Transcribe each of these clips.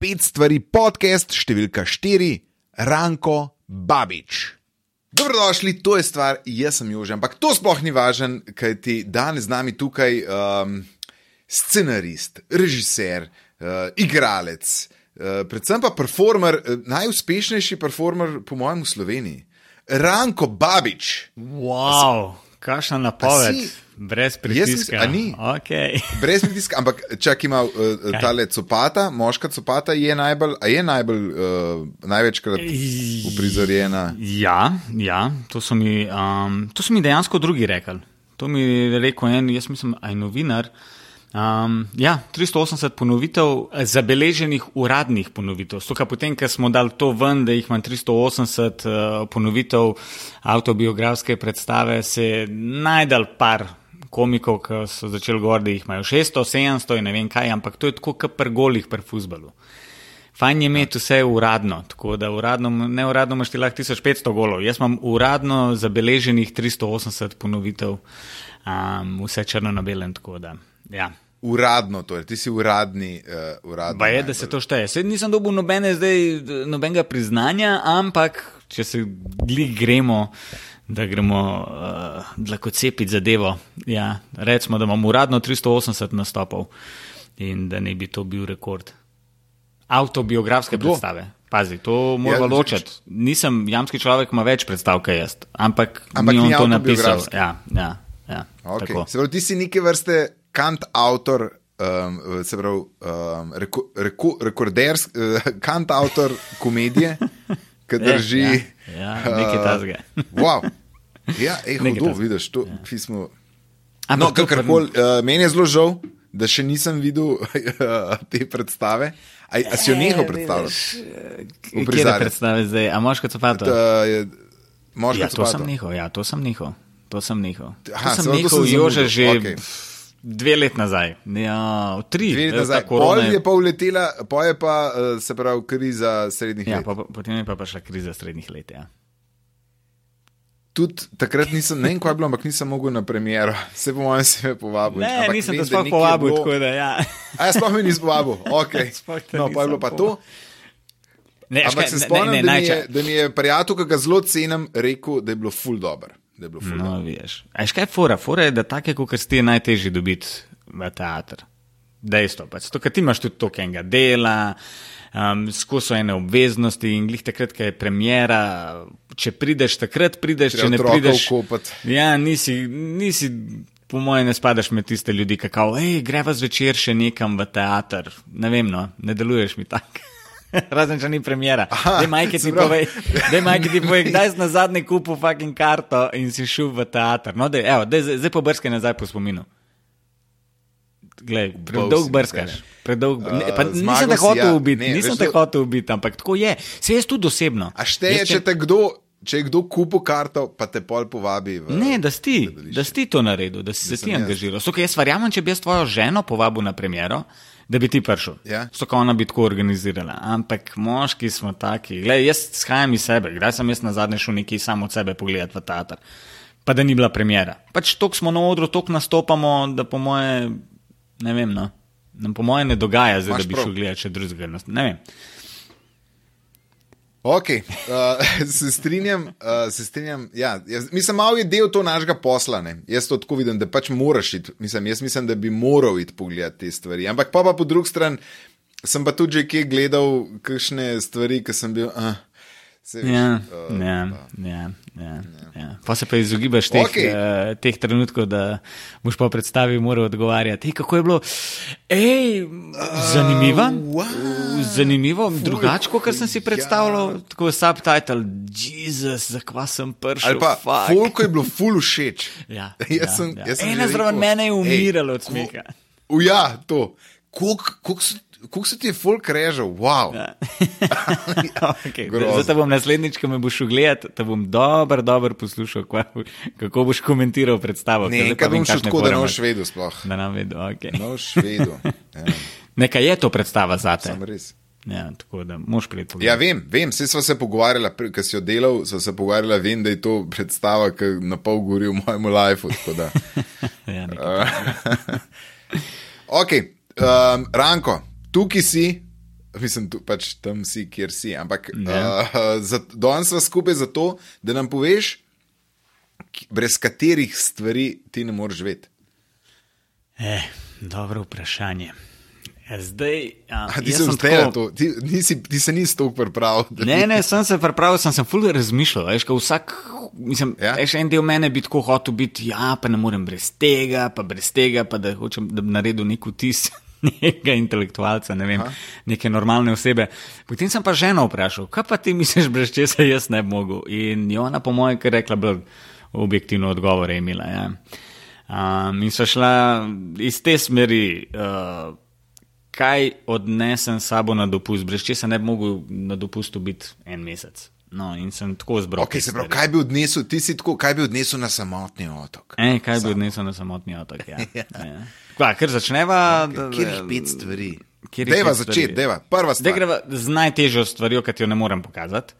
Pet stvari podcast številka štiri, Ranko Babič. Dobrodošli, to je stvar, jaz sem Jože, ampak to sploh ni važno, kaj ti danes z nami tukaj um, scenarist, režiser, uh, igralec, uh, predvsem pa performer, uh, najuspešnejši performer, po mojem, v Sloveniji. Ranko Babič. Wow, kakšna napoved. Brez Jaz pritiska. a ni? Okay. Brez pritiska, ampak čak ima uh, tale copata, moška copata je najbolj, a je najbolj, uh, največkrat uprizorjena. Ja, ja to, so mi, um, to so mi dejansko drugi rekli. To mi je rekel en, jaz mislim, aj novinar. Um, ja, 380 ponovitev, eh, zabeleženih uradnih ponovitev. Stoka potem, ker smo dali to ven, da jih imam 380 uh, ponovitev avtobiografske predstave, se je najdal par komikov, ki so začeli govoriti, da jih imajo 600, 700 in ne vem kaj, ampak to je tako, kot pri golih pri fusbalu. Fajn je imeti vse uradno, tako da uradno, ne uradno imaš ti lahko 1500 golov. Jaz imam uradno zabeleženih 380 ponovitev, um, vse črno na belem. Ja. Uradno, torej ti si uradni. Uh, uradni Pa je, da se to šteje. Sed nisem dobil nobene zdaj, nobenega priznanja, ampak če se gli gremo, da gremo uh, dlakocepiti zadevo. Ja, recimo, da imam uradno 380 nastopov in da ne bi to bil rekord. Avtobiografske Hudo. predstave. Pazi, to moramo Ja, ja, ločiti. Nisem jamski človek, ima več predstav, kot jaz, ampak, Ampak ni on ni to napisal. Ja, ja, ja, Okay. tako. Se pravi, ti si neke vrste kant avtor, um, se pravi, um, reko, reko, rekordersk, uh, kant avtor komedije, ki drži. Ja, ja, nekaj takega. Wow. Ja, ej, hudo, vidiš, to ja. pismo. Ampak No, to kakorkoli, uh, meni je zelo žal, da še nisem videl uh, te predstave. A, a si jo nehal predstavljati? Kje uprizarjati? predstave zdaj? A moško copato? Da je moški Ja, to sem nehal, ja, to sem nehal. To sem nehal. Aha, to sem nehal, Jože, že pf, dve let nazaj. Ja, tri. Dve leti eh, nazaj. Pol je- je pa uletela, pa je pa se pravi kriza srednjih Ja, let. pa- potem je pa prišla kriza srednjih let. Ja. Tudi takrat nisem, ne vem, kaj je bilo, ampak nisem mogel na premjero. Se po mojem se je povabil. Ne, Ampak nisem te da sploh povabil, bilo- tako da ja. A jaz sploh me nisem povabil, te no, pa je bilo pa to. Ne, Ampak škaj, se spomnim, ne, da, ne, mi je, da mi je prijatelj, ki ga zelo cenim, rekel, da je bilo ful dobro. Da je bilo ful No, veš. A veš kaj je fora? Fora je, da take, kot ti je najtežje dobiti v teater. Dejstvo. Pač. To, ker ti imaš tudi toliko enega dela, um, skozi so ene obveznosti in glih takrat, ko je premjera, če prideš takrat, prideš, Treba če ne prideš. vkopati. Ja, nisi, nisi, po mojem, ne spadaš med tiste ljudi, ki kao, hej, greva zvečer še nekam v teater. Ne vem, no, ne deluješ mi tako. Razen, če ni premjera. Daj, majke ti povej, daj, majke ti povej, kdaj si na zadnji kupil fucking karto in si šel v teater. No, daj, evo, zdaj- zdaj pobrskaj nazaj po spominu. Glej, predolg brskaš. Predolg, Uh, ne, pa, nisem zmagal te hotel ja. ubiti, Ne, nisem te to- hotel ubiti, ampak tako je. Se jaz tudi osebno. A šteje, če, te kdo, če je kdo kupil karto, pa te pol povabi. V, Ne, da si ti, da si ti to naredil, da si se sem ti angažiral. So, jaz verjamem, če bi jaz tvojo ženo povabil na premjero, da bi ti prišel. Ja. So, ona bi tako organizirala. Ampak moški smo taki. Glej, jaz shajam iz sebe, kdaj sem jaz na zadnje šel nekaj samo od sebe pogledati v teater. Pa da ni bila premjera. Pač tok smo na odru, tok nastopamo, da po moje, ne vem, no. Nam po moje ne dogaja, zdaj, Imaš da bi prav. šel gledati še drugega. Ne vem. Ok, uh, se strinjam, uh, se strinjam. Ja, jaz, mislim, malo je del to našega posla. Ne? Jaz to tako vidim, da pač moraš iti. Mislim, jaz mislim, da bi moral iti pogledati te stvari. Ampak pa, pa po drugi strani sem pa tudi že kje gledal kakšne stvari, ki sem bil. Uh, se veš, Ja, uh, ja, ja, ja, ja. Pa se pa izogibaš teh, okay. uh, teh trenutkov, da boš pa predstavi moral odgovarjati. Ej, kako je bilo? Ej, zanimivo. wow. Zanimivo, drugače, kot sem si ja. predstavljal, tako subtitle, Jezus, zakva sem prišel. Ali pa fuck." Folko je bilo ful všeč. Ja, jaz ja, sem, ja. jaz sem Ena zraven mene je "Ej, umirala od ko- smeha. U, Ja, to. Kako se ti je folk režal? Wow. Ja. okay, Grozno. zdaj te bom naslednjič, ko me boš šel gledati, te bom dobro, dobro poslušal, kva, kako boš komentiral predstavo. Ne, enkrat bom šel tako, da ne boš vedel sploh. Da nam vedo, okay. Ne boš vedel. Ja, Nekaj je to predstava za te. sem res. Ja, tako da moš priti Ja, vem, vem, vse smo se pogovarjali, ker si jo delal, so se pogovarjali, vem, da je to predstava, ki na pol gori v mojem lifeu. Ja, nekaj. ok, um, Ranko, tukaj si, mislim, tu, pač tam si, kjer si. Ampak Ja. uh, danes smo skupaj zato, da nam poveš, brez katerih stvari ti ne moreš živeti. Eh, dobro vprašanje. Ja, Zdaj, a, A ti sem tako- to, ti, nisi, ti se nisi tako pripravil. Ne, ne, sem se pripravil, sem se fully razmišljal. Veš, vsak, mislim, Ja. ja. en del mene bi tako hotel biti, ja, pa ne morem brez tega, pa brez tega, pa da hočem, da bi naredil nek vtis nekega intelektualca, ne vem, Aha. Neke normalne osebe. Potem sem pa ženo vprašal, kaj pa ti misliš, brez česa jaz ne bi mogel. In je ona, po mojem, kar rekla, bolj objektivno odgovore imela. Ja. Um, in so šla iz te smeri. Uh, kaj odnesem s sabo na dopust, brez česa ne bi mogel na dopustu biti en mesec. No, in sem tako zbral. Okay, se pravi, kaj bi odnesel, ti si tako, kaj bi odnesel na samotni otok? E, kaj bi odnesel na samotni otok? Ja. ja. Kva, ker začneva. da- Kjer je pet stvari? Deva začeti, deva. Prva stvar. greva z najtežjo stvarjo, ki ti jo ne morem pokazati.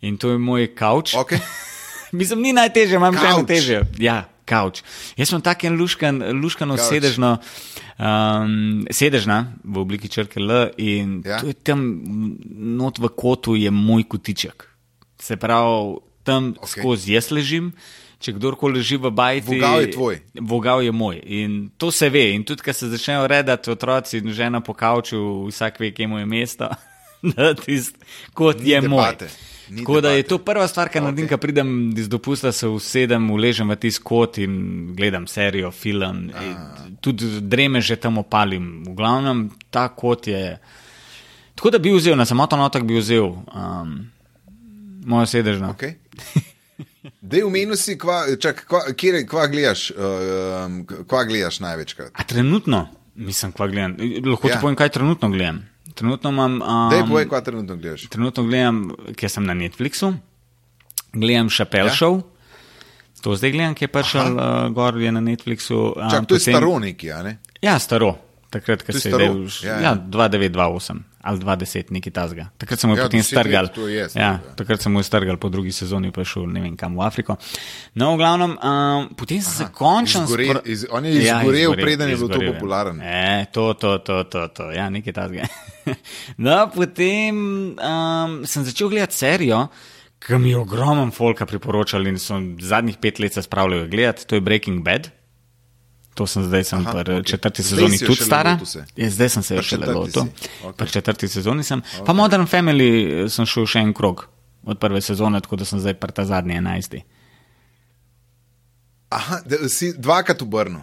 In to je moj kavč. Okay. Mislim, ni najtežje, imam še eno težje. Ja, kavč. Jaz sem tak en luškan, luškano Kavč. sedežno, um, sedežna v obliki črke L in Ja. ja. tam not v kotu je moj kotiček. Se pravi, tam okay. skozi jaz ležim. Če kdorkoli leži v bajti, Vogal je tvoj. Vogal je moj. In to se ve. In tudi, ko se začnejo redati otroci in žena po kavču, vsak ve, kje mu je mesto, da tisti kot Ni je moj. debate. Ni Tako da je debate. to prva stvar, kar naredim, Okej. ko pridem iz dopusta, se usedem, uležem v tisti kot in gledam serijo, film. in Tudi dreme že tam opalim. V glavnem, ta kot je. Tako da bi vzel, na samoten otok bi vzel um, mojo sedežno. Okay. Dej umenil si, kva, čak, kva, kjer, kva, gledaš, uh, kva gledaš največkrat. A trenutno, mislim, kva gledam. Lahko Ja. ti povem, kaj trenutno gledam. Trenutno imam. Um, Dej povej, kva trenutno gledaš. Trenutno gledam, ker sem na Netflixu, gledam Chappelle Ja. Show. To zdaj gledam, ki je prišel uh, gor, je na Netflixu. Um, Čak, to je potem- staro neki, a ne? Ja, staro. Takrat, ko je se je ja, ja, ja. ja. 2928 ali 20, nekaj tasga. Takrat sem mu Ja, ja, potem 10 let, strgal. je, ja, ja. takrat sem mu strgal, po drugi sezoni pa je šel ne vem kam v Afriko. No, v glavnem, um, potem sem se končno izgore- iz- on je izgorel, preden je bil to popularen. E, to, to, to, to, to. ja, nekaj tasga. no, potem um, sem začel gledati serijo. Ki mi je ogromen folka priporočali in so zadnjih pet let se spravljali gledati, to je Breaking Bad. To sem zdaj, sem Aha, okay. četrti sezoni tudi stara. Ja, zdaj sem se šele četrti lotil. Okay. Pri četrti sezoni sem. Okay. Pa Modern Family eh, sem šel še en krog od prve sezone, tako da sem zdaj pri ta zadnji enajsti. Aha, da si dvakrat obrnil.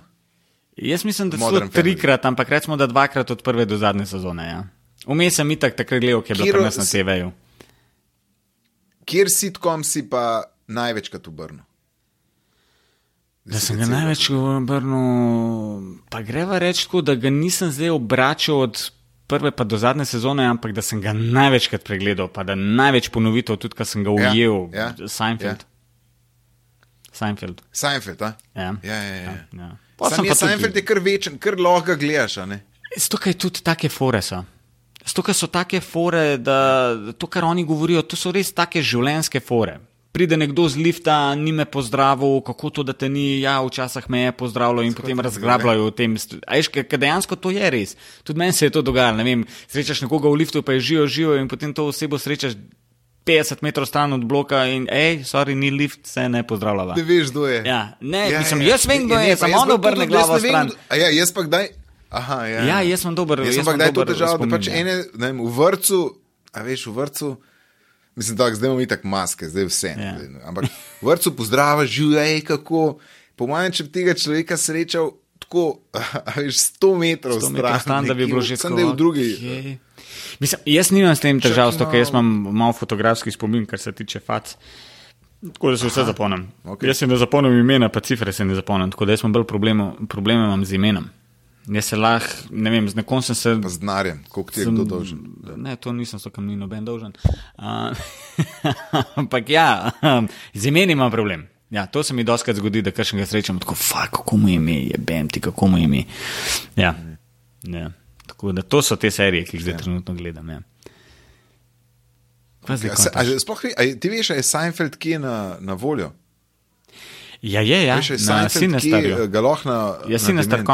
Jaz mislim, da so trikrat, ampak recimo, da dvakrat od prve do zadnje sezone. Ja. Vmes sem itak takrat gledal, ki je bilo pri nas na si- TV-ju. Kjer sitkom si pa največkrat obrnil? Da sem ga največ obrnil, pa greva reči tako, da ga nisem zdaj obračal od prve pa do zadnje sezone, ampak da sem ga največkrat pregledal, pa da največ ponovitev, tudi ko sem ga Ja, ujel, ja, ja, Seinfeld. Ja. Seinfeld. Seinfeld, a? Ja. Ja, ja, ja. Ja. Pol Sam je pa tudi- Seinfeld je kar večen, kar lahko gledaš, a ne? Ker tudi take fore so. Ker so take fore, da to, kar oni govorijo, to so res take življenjske fore. Pride nekdo z lifta, ni me pozdravil, kako to, da te ni, ja, včasih me je pozdravljal in potem razglabljajo o tem. st- A veš, ker dejansko to je res. Tudi meni se je to dogajalo. Ne vem, srečaš nekoga v liftu, pa je živo, živo in potem to osebo srečaš 50 metrov stran od bloka in, hej, sorry, ni lift, se ne pozdravljava. Da veš, kdo je. Ja, ne, mislim, jaz vem, kdo Ja, je, ne, samo on obrne glavo ne vem, stran. A ja, jaz pa kdaj. Aha, ja. Ja, jaz sem dober- Jaz jaz sem pa kdaj to težavo, da pač ja. ene, ne vem, v vrtu, a veš, v vrtu. Mislim, da zdaj imamo itak maske, zdaj vse. Ja. Zdaj, Ampak v vrtu pozdrava, živej, kako. Po mojem, če bi tega človeka srečal tako, veš, 100 metrov 100 stran, stran, da bi bilo že Sem da je v drugi. Okay. Mislim, jaz nimam s tem težav, zato ker jaz imam malo fotografski spomin, kar se tiče fac. Tako da se vse zapomnim. okej. Okay. Jaz se ne zapomnim imena, pa cifre se ne zapomnim, tako da jaz imam bolj probleme, probleme imam z imenom. Jaz se lahko, ne vem, z nekom sem se. Z denarjem, koliko ti je sem- kdo dolžen. Ne, to nisem, so kam ni noben dolžen. Uh, ampak ja, z imeni imam problem. Ja, to se mi doskrat zgodi, da kar še ga srečam, tako, fuck, kako mu je ime, je bem ti, kako mu je ime. Ja, ja. Tako da to so te serije, ki jih zdaj ja. trenutno gledam. Ja. Zdaj Ja, se, a, sploh, a, ti veš, je Seinfeld kje na, na voljo? Ja, je, ja, Veš, je na Seinfeld Sinestarju. kje, ga lahko na. Ja, na Sinestar demand-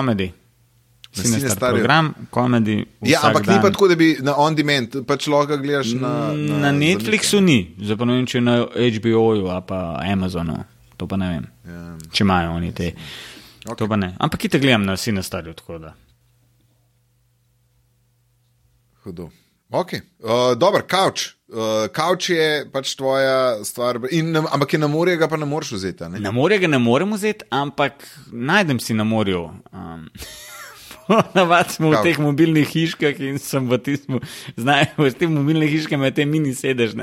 Na Cinestar Cinestarju. program, komedi. Ja, ampak ni pa tako, da bi na on demand, pač lahko gledaš na. Na, na Netflixu ni, zdaj pa ne vem, če na HBO-ju ali pa Amazonu. To pa ne vem, Ja. če imajo oni te. Ok. To pa ne. Ampak kite gledam na Cinestarju, tako da. Hudo. Ok, uh, dober, kavč. Uh, kavč je pač tvoja stvar, in, ampak je na morje, ga pa ne moreš vzeti. Ne? Na morje ga ne morem vzeti, ampak najdem si na morju. Um, Navad smo v Kavč. teh mobilnih hiškah in sem v tistem, znajo, v teh mobilnih hiškah imajo te mini sedež.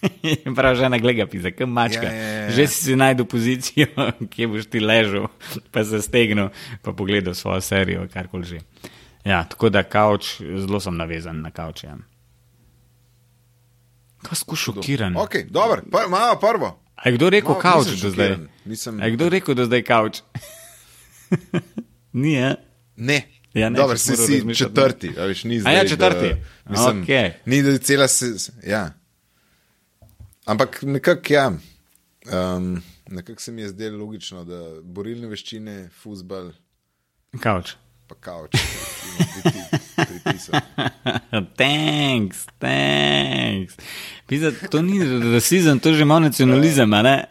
Prav žena gleda, pisa, kam mačka. Ja, ja, ja, ja. Že si si najdel pozicijo, kje boš ti ležal, pa se stegnil, pa pogledal svojo serijo, karkoli že. Ja, tako da kavč, zelo sem navezan na kavč. Ja. Kaj si šokiran? Ok, dober, pa, malo prvo. A je kdo rekel Malo, kavč do zdaj? nisem- A je kdo rekel do zdaj kavč? Ni, ja. Ne. Ja, ne, Dobar, si, si četrti, a veš, ni A zdaj. ja, četrti. Da, mislim, Okej. Ni da cela se. Ja. Ampak nekako ja. Um, nekako se mi je zdelo logično, da borilne veščine, futbal, Kavč. pa kavč. thanks, thanks. Pisa, to ni rasizem, to je že malo nacionalizem, a ne?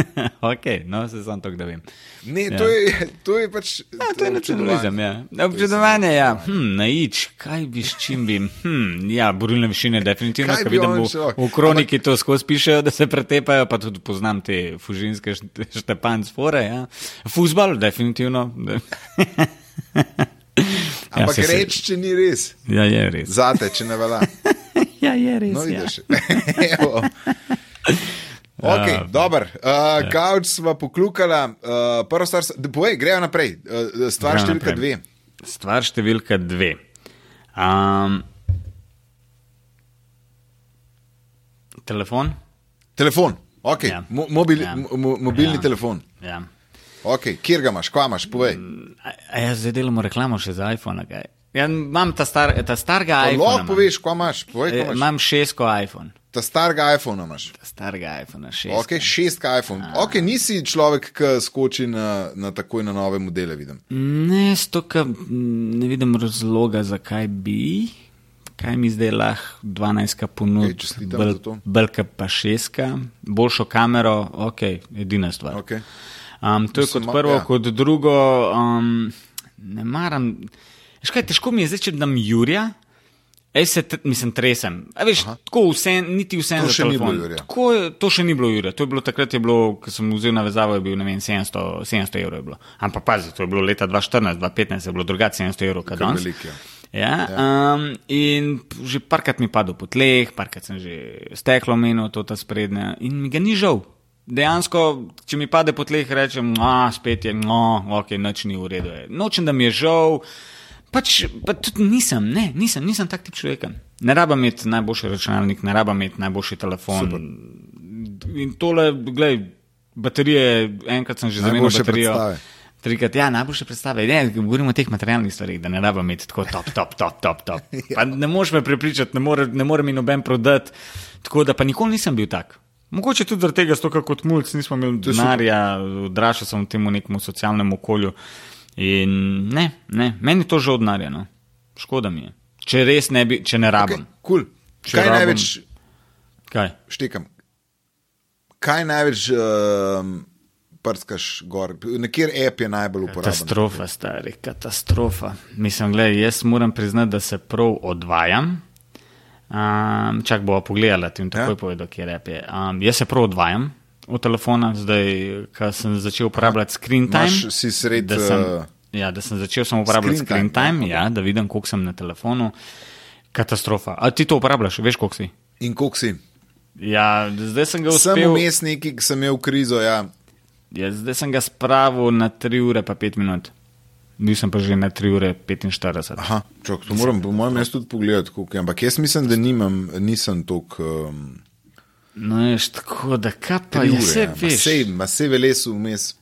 ok, no, se sam to, da vem. Ne, Ja. to, je, to je pač. Ja, to je nacionalizem, ja. Občudovanje, ja. Hm, naič, kaj bi s čim bi? Hm, ja, borilne višine, definitivno, ker vidim v, v kroniki to skozi pišejo, da se pretepajo, pa tudi poznam te fužinske št- štepanc fore, ja. Fuzbal, definitivno. Ampak ja, ja, saj se- reč, če ni res. Ja, je res. Zate, če ne velja. Ja, je res. No, ja. vidiš. Evo. Ok, Ja. dober. Uh, Kavč sva poklukala, uh, prvo stvar, povej, grejo naprej. Uh, stvar Gremo številka naprej. dve. Stvar številka dve. Um, telefon? Telefon, ok, Ja. Mo mobil, Ja. mo mo mobilni Ja. telefon. Ja. Ok, kjer ga imaš, kva imaš, povej. A, a jaz zdaj delamo reklamo še za iPhone. Kaj? Ja, imam ta, star, ta starega iPhone. Lahko poveš, kva imaš, povej, kva imaš. Imam šestko iPhone. Ta starega iPhona imaš. Ta starega iPhone, šest. Ok, šestka iPhone. Ok, nisi človek, ki skoči na, na takoj na nove modele, vidim. Ne, stoka, ne vidim razloga, zakaj bi. Kaj mi zdaj lahko 12 Ej, ponudi, to. Belka pa 6, boljšo kamero, ok, edina stvar. Okay. Um, to je Mislim, kot prvo, ja. kot drugo, um, ne maram. Veš kaj, težko mi je zdaj, če dam Jurija. Ej, se, mislim, tresem. A veš, Aha. tako vse, niti vse To še ni telefon. bilo Jurija. Tako, to še ni bilo Jurija. To je bilo takrat, je bilo, ko sem vzel navezavo, je bil ne vem, 700, 700 evrov. je bilo. Ampak pazi, to je bilo leta 2014, 2015, je bilo drugače 700 evrov, kot danes. veliko, ja. Ja, um, in že parkrat mi padel po tleh, parkrat sem že steklo menil, to ta sprednja, in mi ga ni žal. Dejansko, če mi pade po tleh, rečem, no, spet je, no, ok, noč ni v redu. Je. Nočem, da mi je žal. Pač, pa tudi nisem, ne, nisem, nisem tak tip človeka. Ne rabim imeti najboljši računalnik, ne rabim imeti najboljši telefon. Super. In tole, gledaj, baterije, enkrat sem že zamenjal baterijo. predstave. Trikrat, ja, najboljše predstave. Ne, govorimo o teh materialnih stvarih, da ne rabim imeti tako top, top, top, top. top. Pa ne moreš me prepričati, ne more, ne more mi noben prodati. Tako da pa nikoli nisem bil tak. Mogoče tudi zaradi tega, stoka kot mulj, nismo imeli denarja, odraščal sem v tem nekemu socialnemu okolju. In ne, ne, meni to že od denarja, no. škoda mi je. Če res ne bi, če ne rabim. Okay, cool. Če Kaj rabim- največ Kaj? štekam? Kaj največ um, prskaš gor? Nekjer app je najbolj uporaben? Katastrofa, stari, katastrofa. Mislim, gledaj, jaz moram priznati, da se prav odvajam. Um, čak bo pogledala, ti bom takoj Ja. ja. povedal, kje rep je. Um, jaz se prav odvajam od telefona, zdaj, ko sem začel uporabljati screen time. Imaš- si sred, da sem, eh, ja, da sem začel sem uporabljati screen screen time, time, ja, da vidim, koliko sem na telefonu. Katastrofa. A ti to uporabljaš, veš, koliko si? In koliko si? Ja, zdaj sem ga Sem uspel. vmes neki, ki sem imel krizo. Ja. Ja, zdaj sem ga spravil na 3 ure pa 5 minut. Bil sem pa že na 3 ure 45. Aha, čak, to moram po mojem mestu tudi pogledati. Koliko, je. ampak jaz mislim, da nimam, nisem tako. Um, No, veš, tako da kaj pa tri je, vse veš. Sej, ma sej velesu vmes.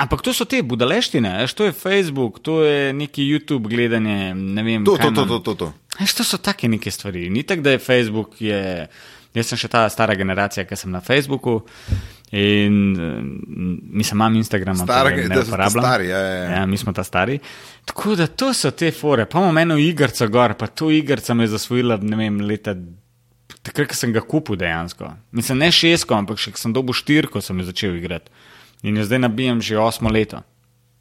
Ampak to so te budaleštine, veš, to je Facebook, to je neki YouTube gledanje, ne vem. To, to, to, to, to, to. Veš, to so take neke stvari. Ni tako, da je Facebook, je, jaz sem še ta stara generacija, ki sem na Facebooku In uh, mislim, imam Instagram, ampak ne uporabljam. stari, ja, ja, ja. ja, mi smo ta stari. Tako da to so te fore. Pa imamo eno igrico gor, pa to igrico me je zasvojila, ne vem, leta. Takrat, ko sem ga kupil dejansko. Mislim, ne šestko, ampak še sem dobil štirko, sem jo začel igrati. In jo zdaj nabijem že osmo leto.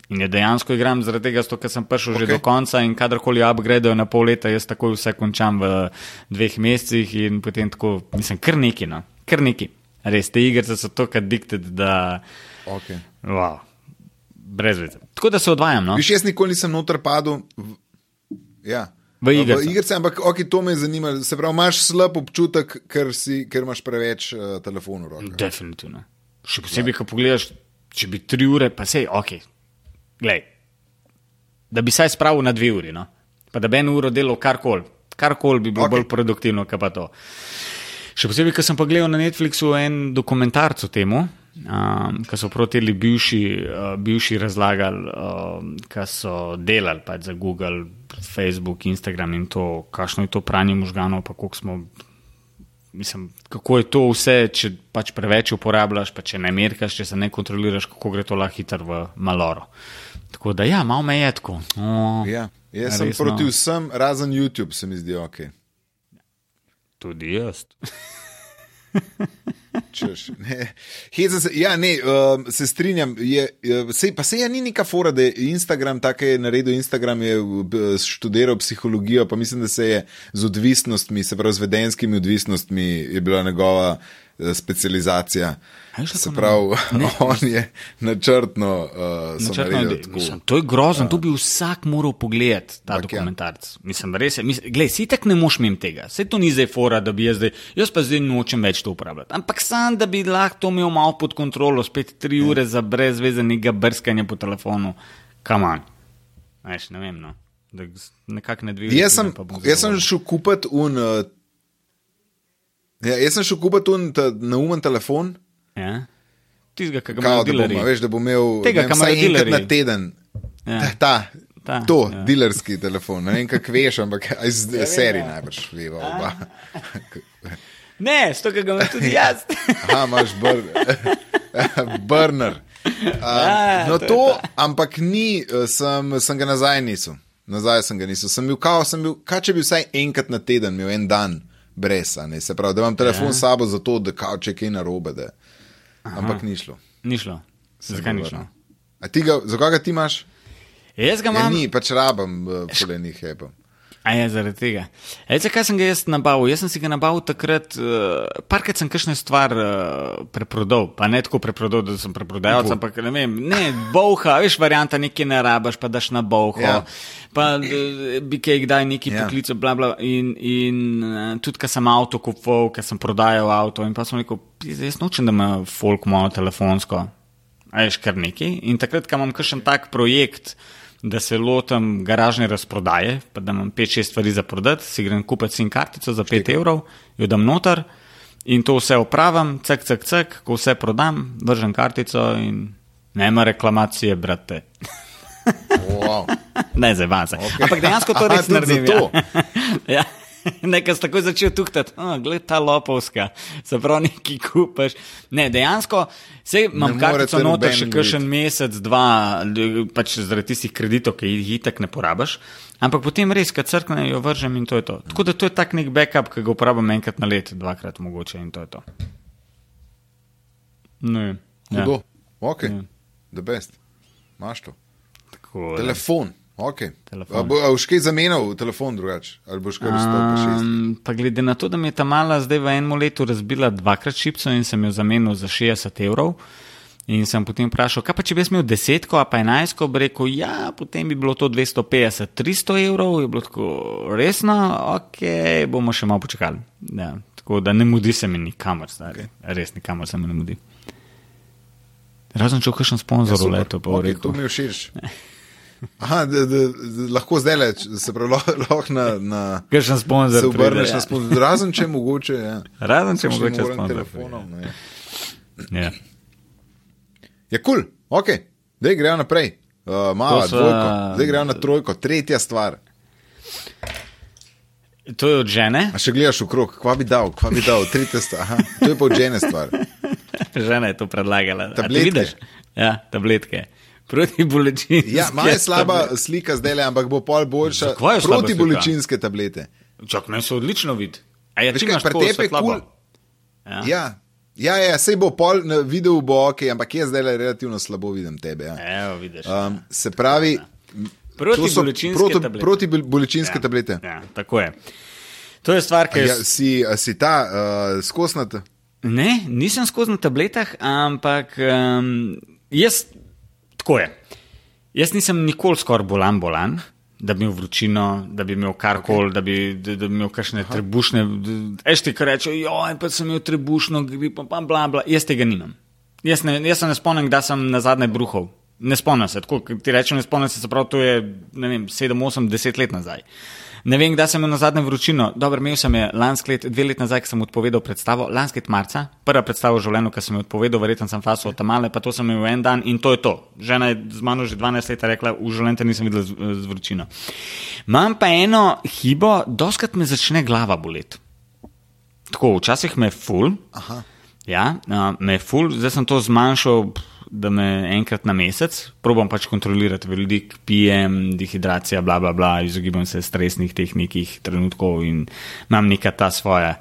In je dejansko igram zaradi tega, ker sem prišel okay. že do konca in kadarkoli upgradejo na pol leta, jaz takoj vse končam v dveh mesecih in potem tako, mislim, kar neki, no, kar neki. Res, te igre so tako addicted, da. Okay. Wow, brez veze. Tako da se odvajam, no. Viš, jaz nikoli nisem noter padel. V, ja. V igrice. V igrice, ampak okay, to me zanima. Se pravi, imaš slab občutek, ker, si, ker imaš preveč uh, telefonov v rokah. Definitivno. Še posebej, ko pogledaš, če bi tri ure, pa sej, ok. Glej, da bi saj spravil na dve uri, no? pa da bi eno uro delal karkoli, karkoli bi bilo okay. bolj produktivno, kot pa to. Še posebej, ker sem pa gledal na Netflixu en dokumentarc o tem, um, ki so proteli bivši, uh, bivši razlagali, um, kaj so delali pač za Google, Facebook, Instagram in to, kakšno je to pranje možganov, pa koliko smo mislim, kako je to vse, če pač preveč uporabljaš, pa če ne merkaš, če se ne kontroliraš, kako gre to lahko hitro v maloro. Tako da, ja, malo me je tako. O, Ja. Jaz sem resno. proti vsem, razen YouTube, se mi zdi ok. Tudi jaz. Češ, ne. Hecam Se, ja, ne, uh, se strinjam. Je, uh, sej, pa se je ni neka fora, da je Instagram tako je naredil. Instagram je uh, študiral psihologijo, pa mislim, da se je z odvisnostmi, se pravi z vedenskimi odvisnostmi, je bila njegova uh, specializacija. A veš, Se pravi, ne- on je načrtno, uh, Načrtno, tako. mislim, to je grozno, to bi vsak moral pogledati, ta ja. dokumentarc. Mislim, res je. Mislim, glej, si tak ne moš mim tega. Vse to ni zdaj fora, da bi jaz zdaj, jaz pa zdaj nočem več to uporabljati. Ampak sam, da bi lahko to imel malo pod kontrolo, spet tri Ja. ure za brezvezenega brskanja po telefonu, kaman. Veš, ne vem, no. Da Nekako ne dvigne. Jaz sem, jaz sem šel kupiti un. Uh, ja, jaz sem šel kupiti un ta neumen telefon. Ja? Tistega, ki ga imajo da dilerji. a veš, da bom imel Tega, vem, vsaj imajo enkrat dilerji. na teden. Ja. Ta, ta, Ta, to, ja. ja. dilerski telefon. Ne vem, kako veš, ampak ja, iz ja, serij najbrž veva oba. Ne, sto ga imam tudi jaz. Aha, imaš br burner. Um, Ja, no, to to, ampak ni, eh, sem, sem ga nazaj nisem. Nazaj sem ga nisem. Sem bil, kao, sem bil, kaj če bi vsaj enkrat na teden imel en dan brez, a ne se pravi, da imam telefon Ja. s sabo zato, da kao, če kaj narobe. Da. Ampak ni šlo. Ni šlo. Zakaj ni šlo? Ga, za koga ti imaš? Jaz ga Ja, imam. ni, pač rabim uh, polenih hepov. A je zaradi tega. Ej, zakaj sem ga jaz nabavil? Jaz sem si ga nabavil takrat, uh, parkrat sem kakšno stvar uh, preprodal, pa ne tako preprodal, da sem preprodajalec, Bo. ampak ne vem, ne, boha, veš, varianta nekaj ne rabaš, pa daš na boho. Ja. Pa eh, bi kaj kdaj neki Ja. poklical, bla, bla. In, in uh, tudi, ko sem avto kupoval, ker sem prodajal avto, in pa sem rekel, "Pizda, jaz nočem, da ima folk mojo telefonsko. A veš, kar nekaj. In takrat, ko imam kakšen tak projekt, da se lotim garažne razprodaje, pa da imam 5-6 stvari za prodati, si grem kupiti sim kartico za 5 evrov, jo dam noter in to vse opravim, cek, cek, cek, ko vse prodam, vržem kartico in nema reklamacije, brate. Wow. Ne, zdaj vas. Okay. Ampak dejansko to res naredim. Ja. ja. Nekaj sem takoj začel tuhtati, oh, gled ta lopovska, se pravi, neki kupaš. Ne, dejansko, sej imam Ne kartico morete noter noben še kakšen mesec, dva, pač zaradi tistih kreditov, ki jih itak ne porabiš. Ampak potem res, kad crkne, jo vržem in to je to. Tako da to je tak nek backup, ki ga uporabljam enkrat na let, dvakrat mogoče in to je to. No, ja. Hudo. Ok, Ja. the best. Imaš to. Tako, da. Telefon. Okay. Telefon. A bo- a boš kaj zamenjal telefon drugače? Ali boš kar vstal? Um, pa glede na to, da mi je ta mala zdaj v enem letu razbila dvakrat šipco in sem jo zamenil za 60 evrov. In sem potem vprašal, kaj pa če bi imel desetko, pa enajstko, bi rekel, ja, potem bi bilo to 250, 300 evrov, je bilo tako resno, ok, bomo še malo počakali. Ja, tako da ne mudi se mi nikamor, stari. Okay. res nikamor se mi ne mudi. Razen če v kakšen sponzor ja, leto, pa okay, okay, to rekel. mi je všeč. Aha, da, da, da, lahko zdaj le, se pravi, lahko, na, na Kakšen sponzor se obrneš pride, na ja. sponzor. Razen če mogoče. Ja. Razen če mogoče sponzor telefonom. ne. Ja. Je kul, cool. ok, zdaj grejo naprej. Uh, mala, To so- dvojko, zdaj grejo na trojko, tretja stvar. To je od žene. A še gledaš okrog, kva bi dal, kva bi dal, tretja stvar. Aha, to je pa od žene stvar. Žena je to predlagala. Tabletke. Ja, tabletke. Proti bolečini. Ja, malo je slaba slika zdaj, ampak bo pol boljša. Zakaj je slaba Proti bolečinske tablete. Čak, meni se odlično vidi. A ja, Veš ti kaj, imaš pri tebi je svetlobo? kul. Ja. Ja. Ja, ja, sej bo pol na videu, bo ok, ampak jaz zdaj relativno slabo vidim tebe. Ja. Evo, vidiš. Um, se pravi, Proti to so bolečinske proti, tablete. proti bol- bolečinske Ja. tablete. Ja, tako je. To je stvar, ki je. Ja, si, si ta uh, skosnat? Ne, nisem skozi na tabletah, ampak um, jaz, tako je. Jaz nisem nikoli skoraj bolan, bolan, da bi imel vročino, da bi imel karkoli, okay. da, bi, da, da bi imel kakšne trebušne. Ešti, ki rečejo, joj, pa sem imel trebušno gripo, pa bla bla. Jaz tega nimam. Jaz, ne, jaz se ne spomnim, da sem na zadnje bruhal. Ne spomnim se, tako ti rečem, ne spomnim se, se pravi, to je vem, 7, 8, 10 let nazaj. Ne vem, kdaj sem imel na zadnje vročino. Dobro, imel sem je lansko let, dve leti nazaj, ko sem odpovedal predstavo, lansko let marca, prva predstava v življenju, ki sem jo odpovedal, verjetno sem faso od tamale, pa to sem imel en dan in to je to. Žena je z mano že 12 let rekla, v življenju te nisem videl z, z vročino. Imam pa eno hibo, doskrat me začne glava boleti. Tako, včasih me je full, Aha. Ja, uh, me je ful, zdaj sem to zmanjšal, pf, da me enkrat na mesec, probam pač kontrolirati velik, pijem, dehidracija, bla, bla, bla, izogibam se stresnih teh nekih trenutkov in imam neka ta svoja.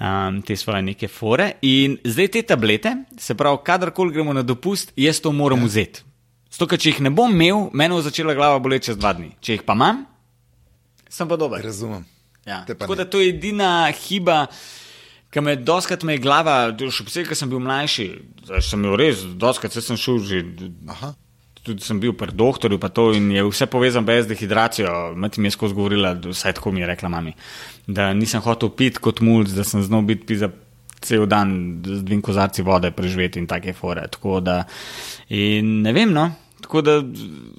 Um, te svoje neke fore. In zdaj te tablete, se pravi, kadarkoli gremo na dopust, jaz to moram ja. vzeti. Zato, če jih ne bom imel, meni bo začela glava boleti čez dva dni. Če jih pa imam, sem pa dober. Razumem. Ja. Pa Tako ne. da to je edina hiba, ki me doskrat me je glava, še posebej, ker sem bil mlajši, zdaj sem imel res, doskrat sem šel že. Aha. Tudi sem bil pri doktorju, pa to in je vse povezano brez dehidracijo. Mati mi je skozi govorila, vsaj tako mi je rekla mami, da nisem hotel piti kot mulj, da sem znal biti za cel dan z dvim kozarci vode preživeti in take fore. Tako da, in ne vem, no. Tako da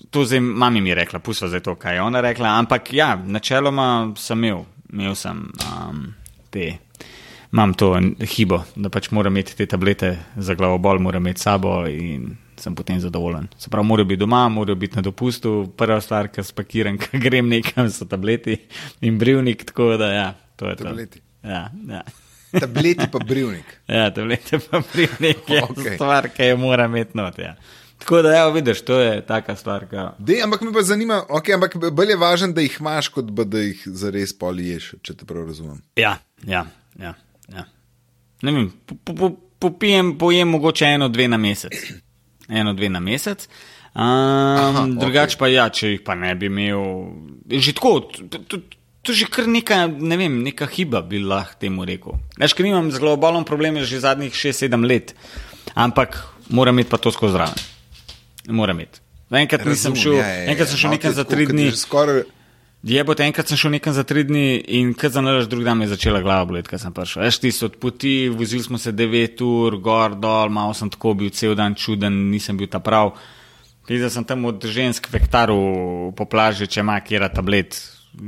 to zdaj mami mi je rekla, pustva zdaj to, kaj je ona rekla. Ampak ja, načeloma sem imel, imel sem um, te. Imam to hibo, da pač moram imeti te tablete za glavobol, moram imeti sabo in sem potem zadovoljen. Se pravi, morajo biti doma, morajo biti na dopustu. Prva stvar, ki spakiram, ko grem nekam, so tableti in brivnik, tako da ja, to je Tableti. to. Ja, ja. Tableti pa brivnik. ja, tablete pa brivnik je okay. stvar, ki jo moram imeti not. Ja. Tako da, ja, vidiš, to je taka stvar. Ka... Dej, ampak me pa zanima, okay, ampak bolj je važno, da jih imaš, kot da jih zares poliješ, če te prav razumem. Ja, ja, ja, ja. Ne vem, po- po- po- popijem, pojem mogoče eno, dve na mesec. Eno, dve na mesec. Um, Aha, drugače pa ja, če jih pa ne bi imel, že tako, to, to že kar neka, ne vem, neka hiba bi lahko temu rekel. Veš, ker nimam z globalom probleme že zadnjih 6-7 let, ampak moram imeti pa to skozi zraven. Moram imeti. Enkrat nisem šel, ja, ja, ja. enkrat sem šel Malo nekam ti za tri dni. Skoraj, Je te enkrat sem šel nekam za tri dni in kar za nalaž drug dan me je začela glava boleti, ker sem prišel. Veš, ti so od poti, vozili smo se 9 ur, gor, dol, malo sem tako bil cel dan čuden, nisem bil ta prav. Zdaj sem tam od žensk vektaril po plaži, če ima kjera tablet,